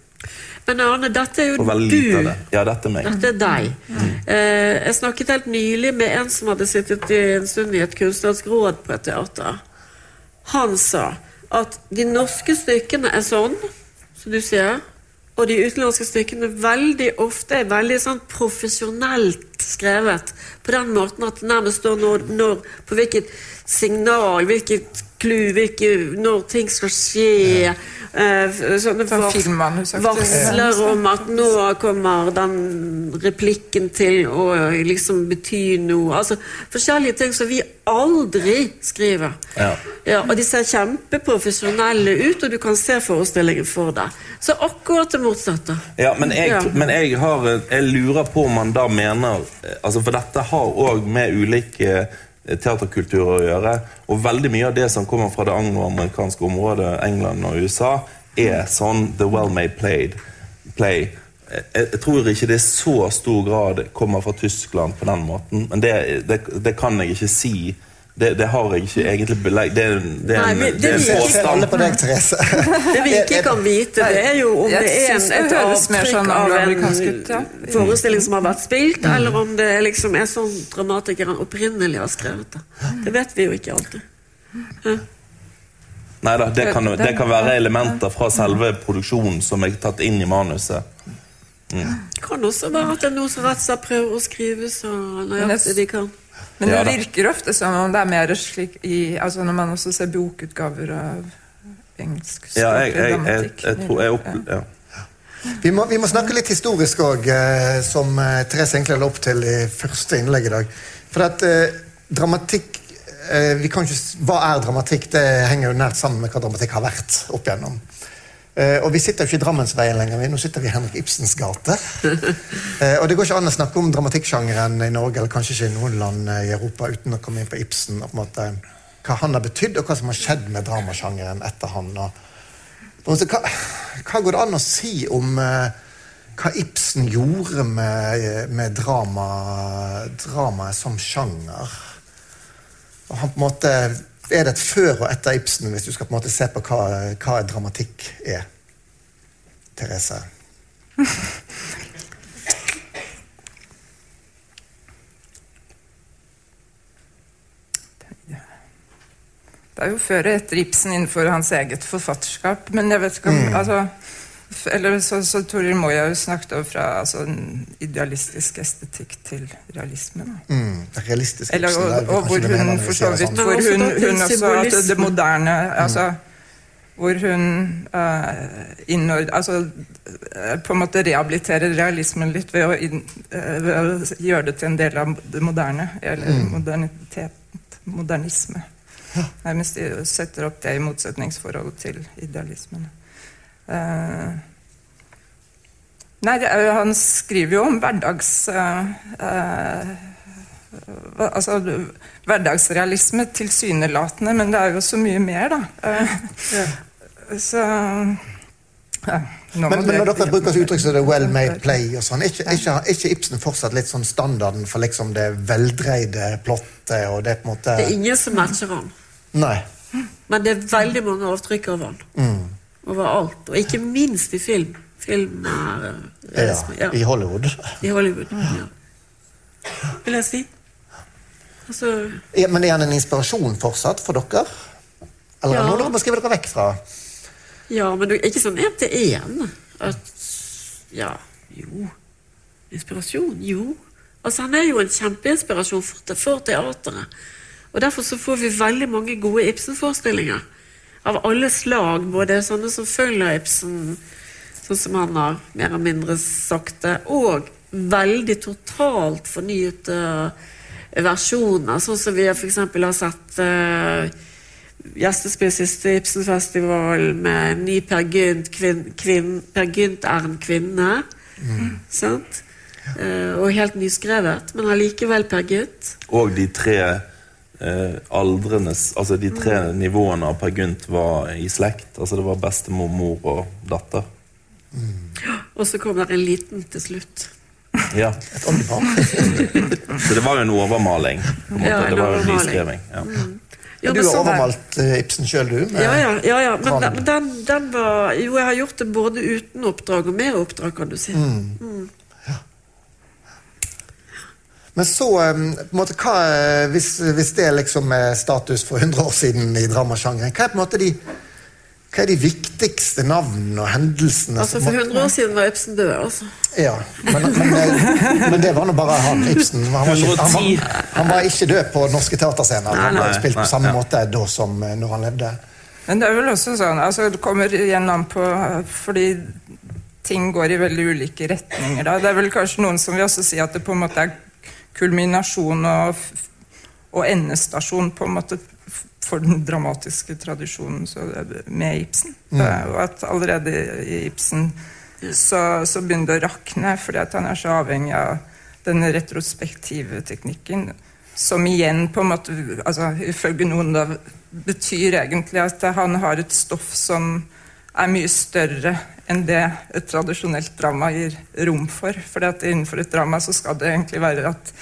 Speaker 4: Men Arne, dette er jo du.
Speaker 5: Ja, dette er meg.
Speaker 4: Dette er deg. Mm. Eh, jeg snakket helt nylig med en som hadde sittet en stund i et kunstnerisk råd på et teater. Han sa at de norske stykkene er sånn, som du sier, og de utenlandske stykkene veldig ofte er veldig sånn profesjonelt skrevet. På den måten at det nærmest står når, når, på hvilket signal, hvilket clou, når ting skal skje. Eh, sånne varsler om at nå kommer den replikken til å liksom bety noe. Altså forskjellige ting som vi aldri skriver. Ja. Ja, og de ser kjempeprofesjonelle ut, og du kan se forestillingen for deg. Så akkurat det motsatte.
Speaker 5: Ja, men, jeg, ja. men jeg, har, jeg, lurer på om man da mener altså For dette har òg med ulike teaterkulturer å gjøre. Og veldig mye av det som kommer fra det angloamerikanske området, England og USA, er sånn the well-made play. Jeg, tror ikke det i så stor grad kommer fra Tyskland på den måten. Men det, det, det kan jeg ikke si Det, det har jeg ikke egentlig belegg Det, er- det er en,
Speaker 4: Nei, det
Speaker 5: det er en påstand.
Speaker 2: på deg, Therese? *laughs*
Speaker 4: Det vi ikke kan vite, det er jo om det er en, et avtrykk
Speaker 3: sånn
Speaker 4: av en forestilling som har vært spilt, eller om det liksom er sånn dramatikeren opprinnelig har skrevet det. Det vet vi jo ikke alltid.
Speaker 5: Nei da, det kan,
Speaker 3: Det-
Speaker 5: kan være elementer fra selve produksjonen som er tatt inn i manuset.
Speaker 4: Det kan også være at det er noen som rett og slett prøver å skrive så nøyaktig de kan.
Speaker 3: Men det
Speaker 5: Ja
Speaker 3: virker ofte som om det er mer slik i altså Når man også ser bokutgaver av engelskspråklig
Speaker 5: Ja, jeg, jeg, jeg,
Speaker 3: dramatikk.
Speaker 5: jeg tror jeg opp, ja.
Speaker 2: Vi må, vi må snakke litt historisk òg, eh, som eh, Therese egentlig la opp til i første innlegg i dag. For at eh, dramatikk eh, vi kan ikke, Hva er dramatikk? Det henger jo nært sammen med hva dramatikk har vært opp igjennom. Eh, og vi sitter jo ikke i Drammensveien lenger, nå sitter vi i Henrik Ibsens gate. *laughs* Eh, og det går ikke an å snakke om dramatikksjangeren i Norge eller kanskje ikke i noen land eh, i Europa uten å komme inn på Ibsen og på en måte hva han har betydd, og hva som har skjedd med dramasjangeren etter han. og måte, hva, hva går det an å si om eh, hva Ibsen gjorde med, med drama, dramaet som sjanger? Og han på en måte, Er det et før og etter Ibsen, hvis du skal på en måte se på hva, hva dramatikk er? Therese?
Speaker 3: Det er jo før og etter Ibsen innenfor hans eget forfatterskap. Men jeg vet ikke
Speaker 2: Mm.
Speaker 3: om altså, f- Eller så, så Toril Moya jo snakket om fra altså, en idealistisk estetikk til realisme.
Speaker 2: Mm, realistisk
Speaker 3: Eller, og,
Speaker 2: og,
Speaker 3: og hvor hun for så
Speaker 2: det
Speaker 3: vidt
Speaker 2: sånn.
Speaker 3: Hvor hun, hun også at det, moderne altså, Hvor hun uh, innord, altså, uh, på en måte rehabiliterer realismen litt ved å, inn, uh, ved å gjøre det til en del av det moderne. Eller modernitet. Modernisme. Nærmest setter opp det i motsetningsforhold til idealismen. Eh, Nei, det han skriver jo om hverdags... eh, eh, altså hverdagsrealisme tilsynelatende, men det er jo så mye mer, da. Ja. Så ja,
Speaker 2: Men, men når dere bruker så uttrykk som det well made play og sånn, er ikke, ikke, ikke Ibsen fortsatt litt sånn standarden for liksom det veldreide plottet og det på en måte
Speaker 4: Det er ingen som matcher han.
Speaker 2: Nei.
Speaker 4: Men det er veldig mange avtrykk av han.
Speaker 2: Mm.
Speaker 4: Overalt. Og ikke minst i film. Film er er,
Speaker 2: Ja. I Hollywood.
Speaker 4: I Hollywood. Ja. Vil jeg si. Altså
Speaker 2: Ja, men er han en inspirasjon fortsatt for dere? Eller
Speaker 4: Ja.
Speaker 2: noe dere må skrive dere vekk fra?
Speaker 4: Ja, men det er ikke sånn én til én. At Ja, jo. Inspirasjon? Jo. Altså, han er jo en kjempeinspirasjon for, for teateret. Og derfor så får vi veldig mange gode Ibsen-forestillinger. Av alle slag. Både sånne som følger Ibsen, sånn som han har mer eller mindre sagt det, og veldig totalt fornyede versjoner. Sånn som vi f.eks. har sett uh, gjestespill siste Ibsenfestival med ny Per Gynt, kvin, kvin, Per Gynt er en kvinne. Sant? Eh, og helt nyskrevet, men allikevel Per Gynt.
Speaker 5: Og de tre eh, aldrenes Altså de tre nivåene av Per Gynt var i slekt. Altså det var bestemor, mor og datter.
Speaker 4: Og så kom der en liten til slutt.
Speaker 5: Ja. Så det var jo en overmaling. På en måte.
Speaker 4: Ja, en
Speaker 5: det var jo en nyskriving. Ja.
Speaker 4: Ja,
Speaker 2: du har
Speaker 4: sånn-
Speaker 2: overmalt eh, Ibsen sjøl, du?
Speaker 4: Ja, ja, ja, ja. Men, den, den, den var Jo, jeg har gjort det både uten oppdrag og med oppdrag, kan du si.
Speaker 2: Men så, eh, på en måte, hva, eh, hvis, hvis det liksom er status for 100 år siden i dramasjangeren, hva er på en måte de, hva er de viktigste navnene og hendelsene?
Speaker 4: Altså, For 100 år siden var Ibsen død, altså.
Speaker 2: Ja, men, men, det- men det var nå bare han, Ibsen. Han var, ikke, han, var, han var ikke død på norske teaterscener. Han
Speaker 5: Nei,
Speaker 2: har spilt
Speaker 5: nei,
Speaker 2: på samme
Speaker 5: ja.
Speaker 2: måte da som eh, når han levde.
Speaker 3: Men det er vel også sånn altså Det kommer igjen an på Fordi ting går i veldig ulike retninger. Da. Det er vel kanskje noen som vil også si at det på en måte er kulminasjon og, og endestasjon på en måte for den dramatiske tradisjonen med Ibsen. Eh, Og at allerede i Ibsen så, så begynner det å rakne, fordi at han er så avhengig av denne retrospektive teknikken. Som igjen på en måte, altså ifølge noen da, betyr egentlig at han har et stoff som er mye større enn det et tradisjonelt drama gir rom for. For innenfor et drama så skal det egentlig være at,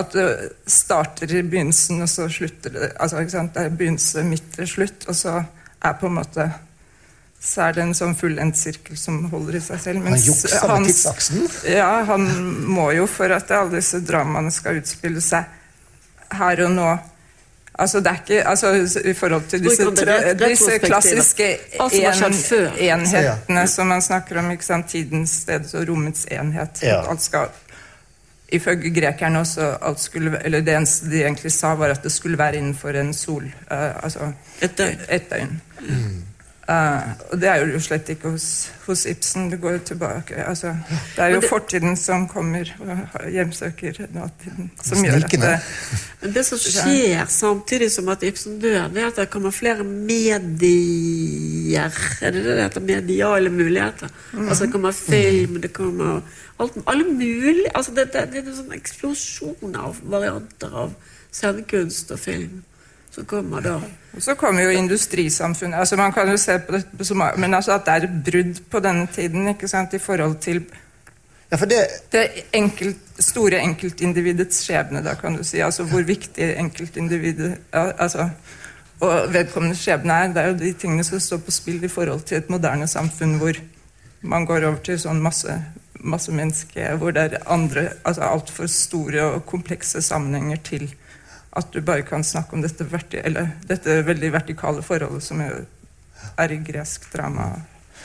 Speaker 3: at det starter i begynnelsen, og så slutter det altså, Det er begynnelse, midt og slutt, og så er på en måte så er det en sånn fullendt sirkel som holder i seg selv.
Speaker 2: han jukser med tidsaksen?
Speaker 3: Ja, han må jo for at alle disse dramaene skal utspille seg her og nå. Altså, det er ikke, altså, I forhold til disse, disse klassiske en, enhetene som man snakker om, ikke sant? tidens, stedets og rommets enhet. Ja. Alt skal, Ifølge grekerne også, alt skulle, eller det eneste de egentlig sa, var at det skulle være innenfor en sol. Uh, altså et døgn. Et døgn. Mm. Uh, og det er jo slett ikke hos, hos Ibsen. Det går jo tilbake altså, Det er jo det, fortiden som kommer og hjemsøker nåtiden. Som gjør at det,
Speaker 4: Men det som skjer samtidig som at Ibsen dør, det er at det kommer flere medier. Er det det det heter? Mediale muligheter. Mm. Altså Det kommer film, det kommer alt, alle mulige altså det, det, det er en sånn eksplosjon av varianter av scenekunst og film som kommer da.
Speaker 3: Og så kommer jo industrisamfunnet. altså Man kan jo se på det som Men altså at det er et brudd på denne tiden ikke sant, i forhold til
Speaker 2: ja, det,
Speaker 3: det enkelt, store enkeltindividets skjebne, da kan du si. Altså hvor viktig enkeltindividet altså, og vedkommende skjebne er. Det er jo de tingene som står på spill i forhold til et moderne samfunn hvor man går over til sånn masse massemenneske, hvor det er andre, altså altfor store og komplekse sammenhenger til at du bare kan snakke om dette, verti, dette veldig vertikale forholdet som er i gresk drama.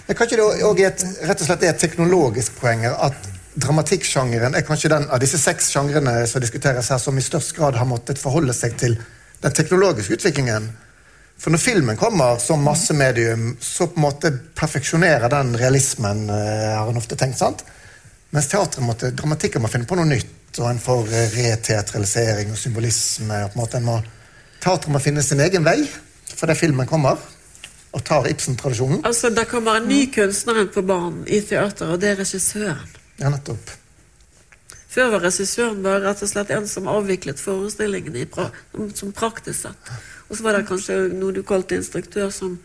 Speaker 2: Men kan ikke det òg rett og slett er et teknologisk poeng at dramatikksjangeren er kanskje den av disse seks sjangrene som diskuteres her, som i størst grad har måttet forholde seg til den teknologiske utviklingen? For når filmen kommer som massemedium, så på en måte perfeksjonerer den realismen, eh, har en ofte tenkt. sant? Mens teatret måtte, dramatikken må finne på noe nytt og en får eh, reteatralisering og symbolisme. og på en måte en må, Teatret må finne sin egen vei fordi filmen kommer, og tar Ibsen-tradisjonen.
Speaker 4: Altså, Det kommer en ny kunstner på banen i teater, og det er regissøren.
Speaker 2: Ja, nettopp.
Speaker 4: Før var regissøren bare rett og slett en som avviklet forestillingene pra som praktisk sett. Og så var det kanskje noe du kalte instruktør, som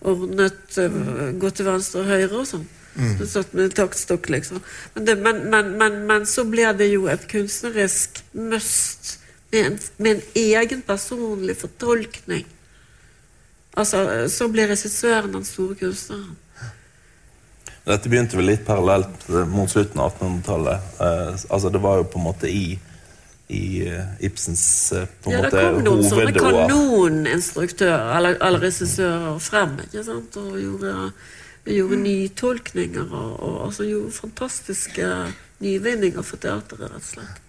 Speaker 4: ordnet uh, gå til venstre og høyre og sånn. Mm. Satt med taktstokk, liksom. Men, det, men, men, men, så blir det jo et kunstnerisk must med en, med en egen personlig fortolkning. Altså, Så blir regissøren den store kunstneren.
Speaker 5: Dette begynte vel litt parallelt mot slutten av 1800-tallet. Eh, altså, det var jo på en måte i, i uh, Ibsens på på
Speaker 4: ja,
Speaker 5: måte,
Speaker 4: hovedår. Ja, det kom noen sånne kanoninstruktører eller, eller regissører frem ikke sant? og gjorde vi gjorde nytolkninger og, og altså, gjorde fantastiske nyvinninger for teateret, rett og slett.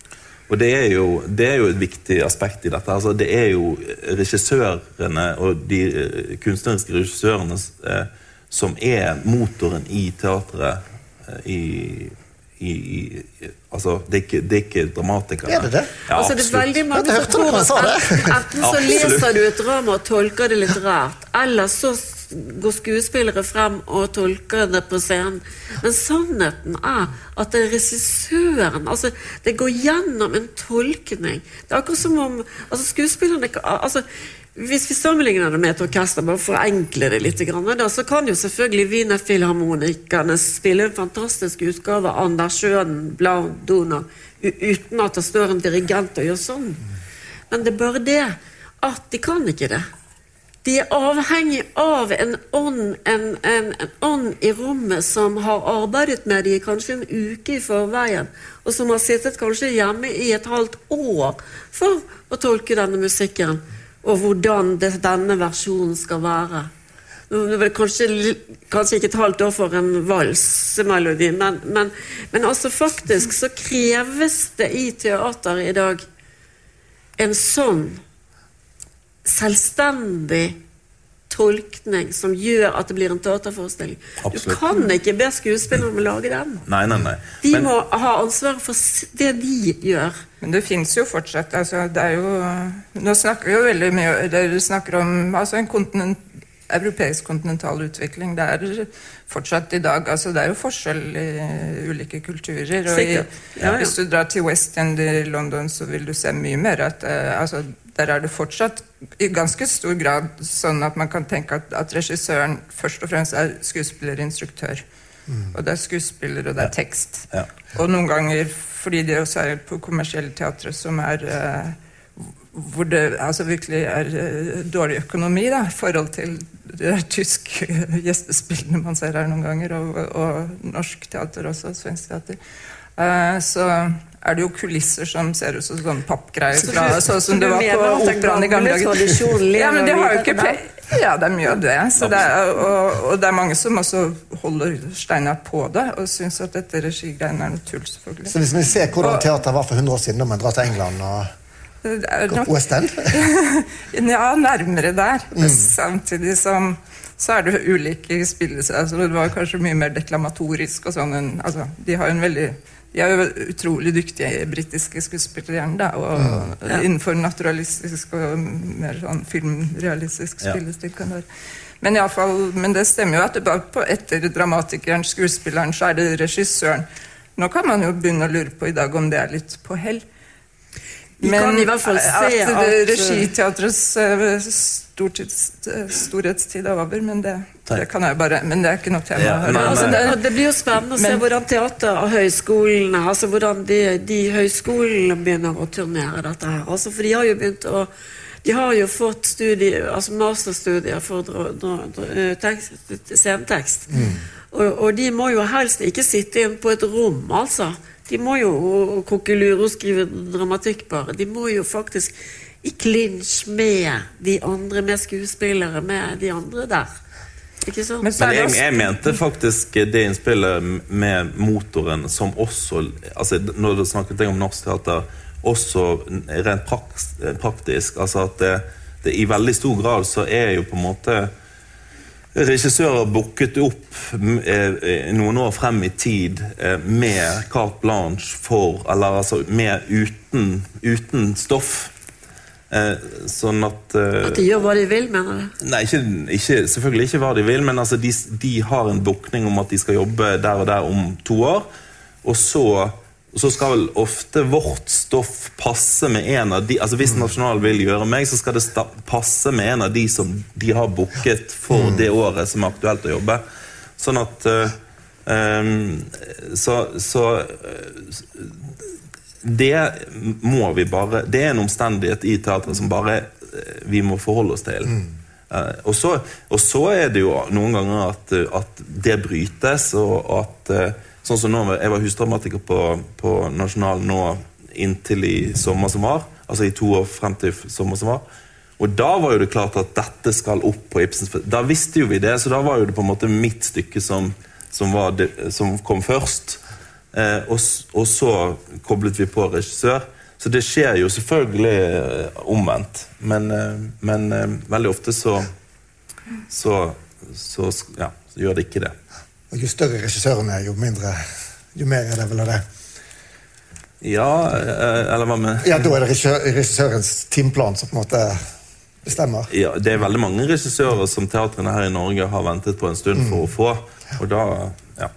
Speaker 5: Og det er, jo, det er, jo, et viktig aspekt i dette. Altså, det er jo regissørene og de eh, kunstneriske regissørene eh, som er motoren i teatret. Eh, i, i, i, altså, det er, ikke, det er ikke dramatikere.
Speaker 2: Er det det?
Speaker 4: Ja, altså, det er veldig mange som tror at enten så leser du et drama og tolker det litterært, eller så går skuespillere frem og tolker det på scenen. Men sannheten er at det er regissøren altså Det går gjennom en tolkning. Det er akkurat som om altså skuespillerne altså, hvis vi sammenligner det med et orkester, bare for å forenkle det litt, så kan jo selvfølgelig Wienerfilharmonikerne spille en fantastisk utgave av Anders Schønen, Blau Donau, uten at det står en dirigent og gjør sånn. Men det er bare det at de kan ikke det. De er avhengig av en ånd, en, en, en ånd i rommet som har arbeidet med dem kanskje en uke i forveien, og som har sittet kanskje hjemme i et halvt år for å tolke denne musikken, og hvordan det, denne versjonen skal være. Kanskje, kanskje, ikke et halvt år for en valsemelodi, men, men, men altså faktisk så kreves det i teater i dag en sånn selvstendig tolkning som gjør at det blir en teaterforestilling. Absolutt. Du kan ikke be skuespillerne om å lage den.
Speaker 5: Nei, nei, nei.
Speaker 4: De Men... må ha ansvaret for det de gjør.
Speaker 3: Men det fins jo fortsatt. Altså, det er jo Nå snakker vi jo veldig mye Dere snakker om altså, en kontinent europeisk kontinental utvikling. Det er fortsatt i dag altså Det er jo forskjell i ulike kulturer. og i,
Speaker 4: Ja, ja.
Speaker 3: Hvis du drar til West End i London, så vil du se mye mer at uh, altså, Der er det fortsatt i ganske stor grad sånn at man kan tenke at, at regissøren først og fremst er skuespiller-instruktør. Og det er skuespiller, og det er tekst.
Speaker 5: Ja.
Speaker 3: Og noen ganger, fordi det også er på kommersielle teatre som er eh, hvor det altså virkelig er eh, dårlig økonomi i forhold til det tysk eh, gjestespillene man ser her noen ganger, og, og norsk teater også, svensk teater. Eh, så er det jo kulisser som ser ut som sånne pappgreier,
Speaker 4: Så
Speaker 3: fra,
Speaker 4: du-
Speaker 3: sånn som det var på operaen i gamle dager. Ja, men de har jo ikke pe- Ja, det er mye av det. Så det er, og, og det er mange som også holder Steinar på det, og syns at dette regigreiene er noe tull, selvfølgelig.
Speaker 2: Så hvis vi ser hvordan
Speaker 3: Og-
Speaker 2: teater var for 100 år siden, da man drar til England og
Speaker 3: Det er nok
Speaker 2: på West End? *laughs*
Speaker 3: Ja, nærmere der.
Speaker 2: Mm.
Speaker 3: Samtidig som så er det ulike spillelser. Altså, det var kanskje mye mer deklamatorisk og sånn. Altså, de har jo en veldig de er jo utrolig dyktige britiske skuespillere da, og
Speaker 2: ja.
Speaker 3: innenfor naturalistisk og mer sånn filmrealistisk spillestil. kan det være. Men, i alle fall, men det stemmer jo at det bare på etter dramatikeren, skuespilleren, så er det regissøren. Nå kan man jo begynne å lure på i dag om det er litt på hell.
Speaker 4: Vi kan i hvert fall se
Speaker 3: at,
Speaker 4: at-
Speaker 3: regiteatrets eh, storhetstid er over, men det, det kan jeg bare Men det er ikke noe tema
Speaker 5: Ja, men,
Speaker 4: Altså, det, det blir jo spennende å se
Speaker 3: Men-
Speaker 4: hvordan teaterhøyskolene altså hvordan de, de høyskolene begynner å turnere dette her. Altså, for de har jo begynt å de har jo fått studie, altså masterstudier for dra, eh, tekst, scenetekst. Og, og de må jo helst ikke sitte inn på et rom, altså. De må jo kokkelure og skrive dramatikk bare. De må jo faktisk i klinsj med de andre, med skuespillere, med de andre der. Ikke sant?
Speaker 3: Men så
Speaker 5: Men jeg, jeg mente faktisk det innspillet med motoren som også altså Når du snakket jeg om norsk teater, også rent praks, praktisk. Altså at det, det i veldig stor grad så er jo på en måte regissører booket opp mm, eh, noen år frem i tid eh, med carte blanche for Eller altså med uten, uten stoff. Eh, sånn at eh,
Speaker 4: At de gjør hva de vil, mener du?
Speaker 5: Nei, ikke, ikke, selvfølgelig ikke hva de vil, men altså de, de har en bukning om at de skal jobbe der og der om to år. Og så, så skal vel ofte vårt stoff passe med en av de altså Hvis Nasjonal vil gjøre meg, så skal det passe med en av de som de har booket for det året som er aktuelt å jobbe. Sånn at uh, um, Så, så uh, det må vi bare Det er en omstendighet i teatret som bare uh, vi må forholde oss til. Eh, og, så, og så er det jo noen ganger at, at det brytes, og at Sånn som nå, Jeg var husdramatiker på, på Nasjonal nå inntil i sommer som var. Altså i to år frem til sommer som var. Og da var jo det klart at dette skal opp på Ibsens Da visste jo vi det, så da var jo det på en måte mitt stykke som, som, det, som kom først. Eh, og, og så koblet vi på regissør. Så det skjer jo selvfølgelig eh, omvendt. Men, eh, men eh, veldig ofte så, så, så, ja, så gjør det ikke det.
Speaker 2: Og jo større regissøren er, jo mindre Jo mer er det vel av det.
Speaker 5: Ja, eh, eller hva med
Speaker 2: Ja, da er det regissørens timeplan som på en måte bestemmer.
Speaker 5: ja, Det er veldig mange regissører som teatrene her i Norge har ventet på en stund for å få. Og da ja.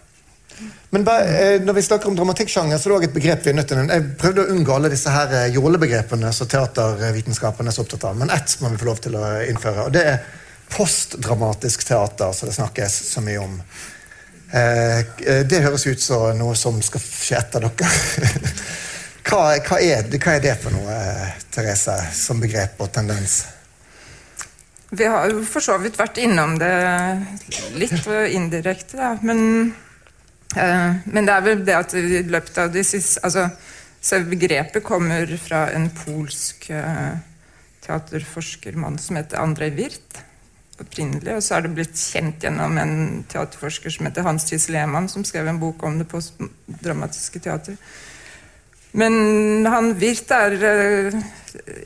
Speaker 2: Men eh, når vi snakker om dramatikksjanger, så er det også et begrep vi er nødt til. Jeg prøvde å unngå alle disse her eh, jålebegrepene som teatervitenskapen er så opptatt av, men ett må vi få lov til å innføre, og det er postdramatisk teater, som det snakkes så mye om. Eh, eh, det høres ut som noe som skal skje etter dere. *laughs* hva, hva, er, hva er det for noe, eh, Therese, som begrep og tendens?
Speaker 3: Vi har jo for så vidt vært innom det litt indirekte, da. Men, eh, men det er vel det at i løpet av de siste altså, Selve begrepet kommer fra en polsk eh, teaterforskermann som heter Andrej Wirth. Opprinnelig, og så er det blitt kjent gjennom en teaterforsker som heter Hans Thies Lehmann, som skrev en bok om det postdramatiske teater. Men han Wirth er uh,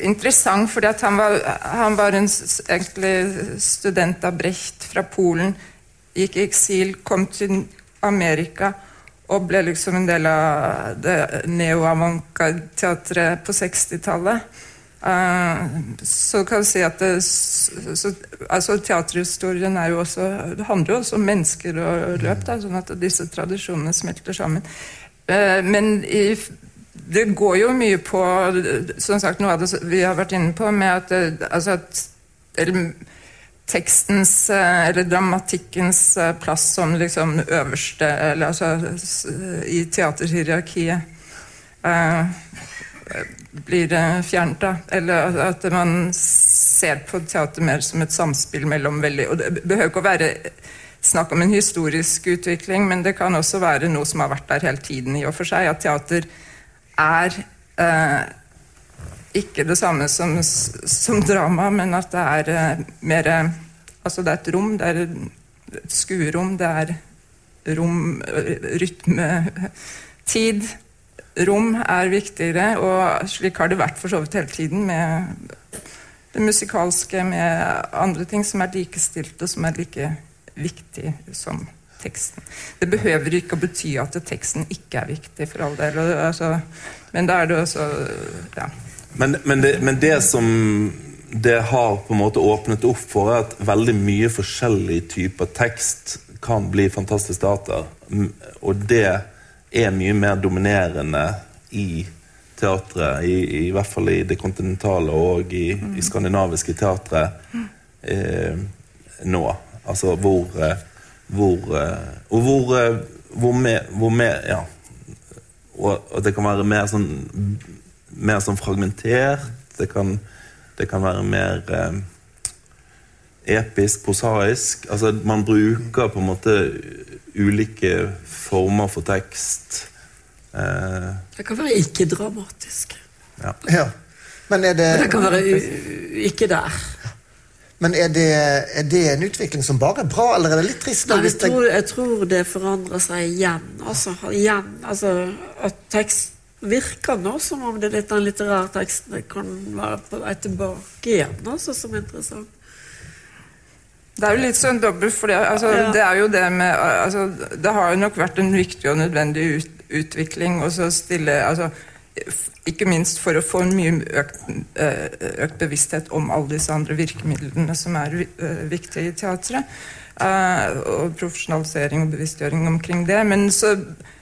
Speaker 3: interessant fordi han var, han var en student av Brecht fra Polen. Gikk i eksil, kom til Amerika og ble liksom en del av det neo-avanka-teatret på 60-tallet. Eh, så kan vi si at det, så, altså Teaterhistorien er jo også, det handler jo også om mennesker og løp, da, sånn at disse tradisjonene smelter sammen. Eh, men i, det går jo mye på som sagt, noe av det vi har vært inne på, med at, det, altså at eller, tekstens eller dramatikkens plass som liksom øverste eller altså i teaterhierarkiet. Blir fjernet. Da. Eller at man ser på teater mer som et samspill mellom veldig Og det behøver ikke å være snakk om en historisk utvikling, men det kan også være noe som har vært der hele tiden i og for seg. At teater er eh, ikke det samme som, som, drama, men at det er eh, mer Altså det er et rom, det er et skuerom, det er rom, rytme, *laughs* tid rom er viktigere, og slik har det vært for så vidt hele tiden med det musikalske, med andre ting som er likestilte, som er like viktig som teksten. Det behøver ikke å bety at teksten ikke er viktig, for all del. Altså, men da er det også ja.
Speaker 5: Men, men, det, men, det, som det har på en måte åpnet opp for, er at veldig mye forskjellig typer tekst kan bli fantastisk data, Og det er mye mer dominerende i teatret, i, i, hvert fall i det kontinentale og i, mm. i skandinaviske teatre eh, nå. Altså hvor eh, hvor eh, Og hvor, eh, hvor mer, hvor mer Ja. Og, og, det kan være mer sånn mer sånn fragmentert. Det kan, det kan være mer eh, episk, prosaisk. Altså man bruker på en måte ulike former for tekst.
Speaker 4: Eh, det kan være ikke-dramatisk.
Speaker 2: Ja. ja. Men er det
Speaker 4: Men det kan være ikke der.
Speaker 2: Men er det, er det, en utvikling som bare er bra, eller er det litt trist?
Speaker 4: Nei, jeg, tror, jeg tror det forandrer seg igjen. Altså, igjen altså, at tekst virker nå som om det er litt den litterære teksten det kan være på vei tilbake igjen, altså, som interessant.
Speaker 3: Det er jo litt sånn dobbelt, for altså, ja. det er jo det med altså, Det har jo nok vært en viktig og nødvendig ut, utvikling å stille altså, Ikke minst for å få en mye økt, eh, økt, bevissthet om alle disse andre virkemidlene som er uh, viktige i teatret. Uh, og profesjonalisering og bevisstgjøring omkring det. Men så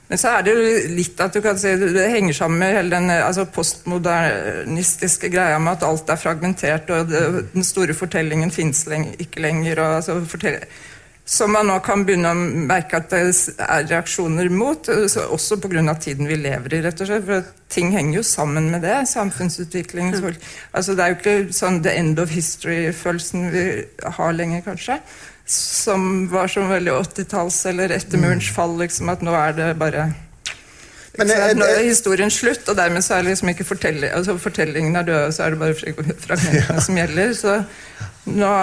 Speaker 3: men så er det jo litt at du kan si det henger sammen med hele den altså postmodernistiske greia med at alt er fragmentert, og det, den store fortellingen fins ikke lenger. Og, altså, som man nå kan begynne å merke at det er reaksjoner mot, også pga. tiden vi lever i. rett og slett, for Ting henger jo sammen med det. Samfunnsutviklingen. Mm. Altså, det er jo ikke sånn the end of history-følelsen vi har lenger, kanskje som var som veldig 80-talls eller etter mm. murens fall. Liksom, at nå er det bare men, er, nå er historien slutt, og dermed så er liksom ikke fortelling, altså fortellingen er død, så er det bare *laughs* fragmentene ja. som gjelder. Så nå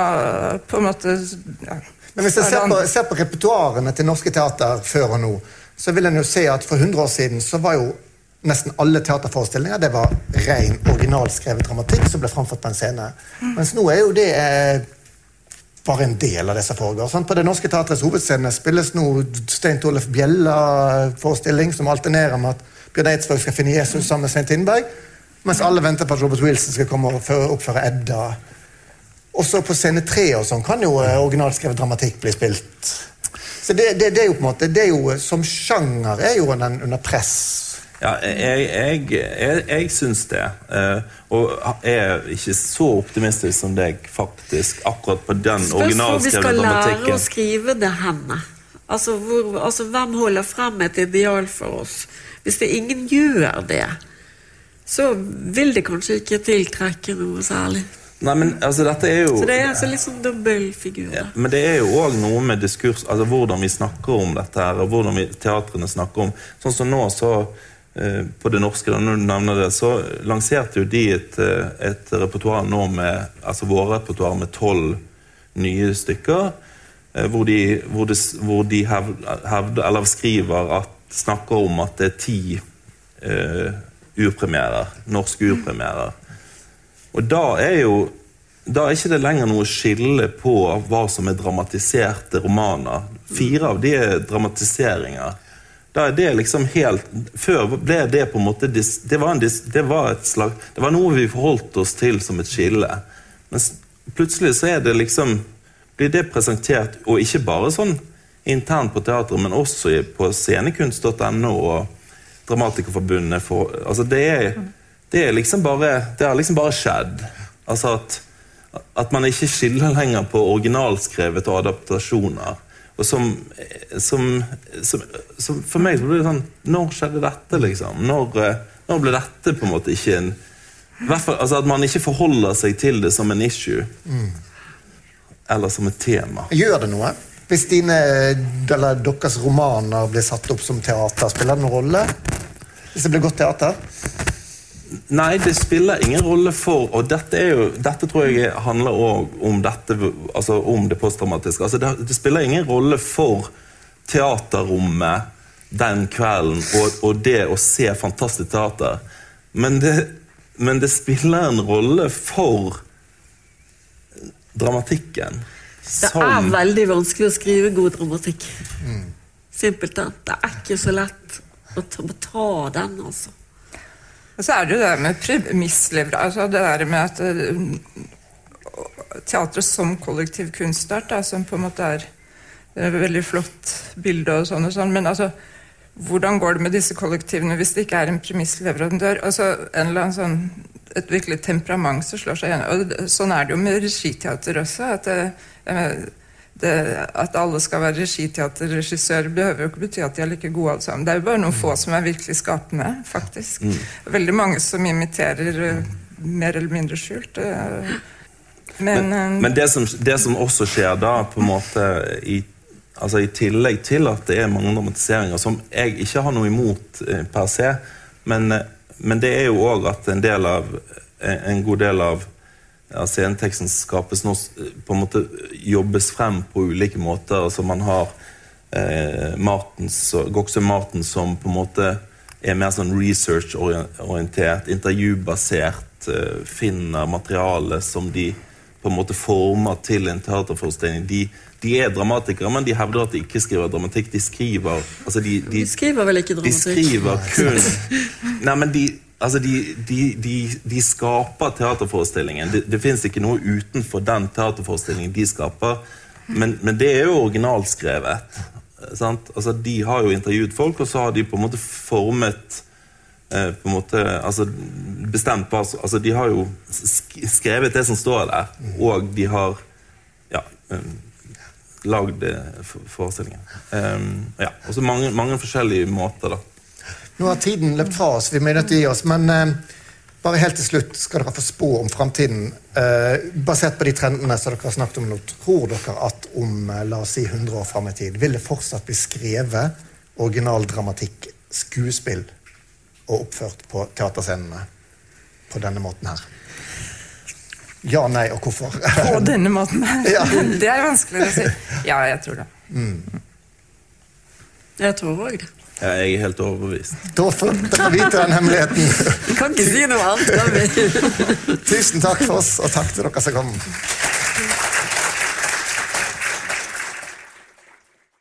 Speaker 3: på en måte ja.
Speaker 2: Men Hvis jeg ser på, ser på repertoarene til norske teater før og nå, så vil en jo se at for 100 år siden så var jo nesten alle teaterforestillinger det var ren, originalskrevet dramatikk som ble framført på en scene. Mm. Mens nå er jo det eh, bare en del av det som foregår. Sant? på Det Norske Teatrets hovedscene spilles nå Stein Tollef Bjella-forestilling som alternerer med at Bjørn Eidsvåg skal finne Jesus sammen med Svein Tindberg, mens alle venter på at Robert Wilson skal komme og oppføre Edda. Også på scene tre og sånn kan jo eh, originalskrevet dramatikk bli spilt. Så det, det, det, er jo på en måte, det er jo Som sjanger er jo den under press
Speaker 5: ja, jeg, jeg, jeg, jeg syns det. Uh, og er ikke så optimistisk som deg, faktisk, akkurat på den originalskrevne
Speaker 4: dramatikken. Spørs hvor vi skal
Speaker 5: lære
Speaker 4: å skrive det henne. Altså, hvor, altså, Hvem holder frem et ideal for oss? Hvis det ingen gjør det, så vil det kanskje ikke tiltrekke noe særlig.
Speaker 5: Nei, men altså, dette er jo...
Speaker 4: Så det er altså litt sånn dobbeltfigur. Ja,
Speaker 5: men det er jo òg noe med diskurs, altså hvordan vi snakker om dette her, og hvordan vi, teatrene snakker om Sånn som nå, så Eh, på det norske, da, når du nevner det, så lanserte jo de et, eh, et repertoar nå med altså vårrepertoar med tolv nye stykker. Eh, hvor de, hvor de, hvor de hevde, eller skriver at snakker om at det er ti uh, urpremierer. Norske urpremierer. Og da er jo da er ikke det lenger noe skille på hva som er dramatiserte romaner. Fire av de er dramatiseringer. Da er det liksom helt Før ble det på en måte det var, en, det var et slag Det var noe vi forholdt oss til som et skille. Men plutselig så er det liksom Blir det presentert, og ikke bare sånn internt på teatret, men også på scenekunst.no og Dramatikerforbundet for Altså, det er, det er liksom bare Det har liksom bare skjedd. Altså at at man ikke skiller lenger på originalskrevet og adaptasjoner. Og som, som, som, som For meg så blir det sånn Når skjedde dette, liksom? Når, eh, når ble dette på en måte ikke en fall, altså At man ikke forholder seg til det som en issue. Eller som et tema.
Speaker 2: Gjør det noe? Hvis dine, eller deres romaner blir satt opp som teater, spiller det noen rolle? Hvis det blir godt teater?
Speaker 5: Nei, det spiller ingen rolle for Og dette, er jo, dette tror jeg handler også om dette, altså om det postdramatiske. Altså det, det spiller ingen rolle for teaterrommet den kvelden og, og det å se fantastisk teater. Men det, men det spiller en rolle for dramatikken.
Speaker 4: Det er veldig vanskelig å skrive god dramatikk. Simpelthen. Det er ikke så lett å ta, å ta den, altså.
Speaker 3: Og så er det jo det med premissleverandør, altså det der med at eh, teatret som kollektiv kunstart, da, som på en måte er er et veldig flott bilde og sånn og sånn, men altså hvordan går det med disse kollektivene hvis det ikke er en premissleverandør? Altså en eller annen sånn et virkelig temperament som slår seg igjen. Og sånn er det jo med regiteater også. At, det, eh, det, at alle skal være regiteaterregissører, behøver jo ikke bety at de er like gode alle sammen. Det er jo bare noen få som er virkelig skapende, faktisk. Veldig mange som imiterer eh, mer eller mindre skjult. eh. Men, eh,
Speaker 5: Men det som, det som også skjer da, på en måte i, altså i tillegg til at det er mange dramatiseringer, som jeg ikke har noe imot per se, men, men det er jo òg at en del av en god del av ja, sceneteksten skapes nå på en måte jobbes frem på ulike måter. altså Man har eh, Martens, og- Goksø Marten som på en måte er mer sånn research-orientert, intervjubasert, eh, finner materiale som de på en måte former til en teaterforestilling. De, de er dramatikere, men de hevder at de ikke skriver dramatikk. De skriver altså de, de,
Speaker 4: De skriver vel ikke
Speaker 5: de skriver kun Nei, men de, altså de, de, de, de skaper teaterforestillingen. Det, det fins ikke noe utenfor den teaterforestillingen de skaper. Men, men det er jo originalskrevet. Altså, de har jo intervjuet folk, og så har de på en måte formet eh, på en måte, altså bestemt hva altså De har jo skrevet det som står der, og de har ja, um, lagd eh, forestillingen. Um, ja, og så mange, mange forskjellige måter, da.
Speaker 2: Nå har tiden løpt fra oss, vi må nødt til å gi oss, men eh, bare helt til slutt skal dere få spå om framtiden. Eh, basert på de trendene som dere har snakket om nå, tror dere at om eh, la oss si 100 år fram i tid vil det fortsatt bli skrevet originaldramatikk, skuespill og oppført på teaterscenene på denne måten her? Ja, nei og hvorfor?
Speaker 3: på denne måten. *laughs*
Speaker 2: Ja.
Speaker 3: Det er vanskeligere å si. Ja, jeg tror det.
Speaker 4: Jeg tror òg det.
Speaker 5: Ja, Jeg er helt overbevist.
Speaker 2: Da får dere vite den hemmeligheten.
Speaker 4: Vi kan ikke si noe annet.
Speaker 2: Tusen takk for oss, og takk til dere som kom.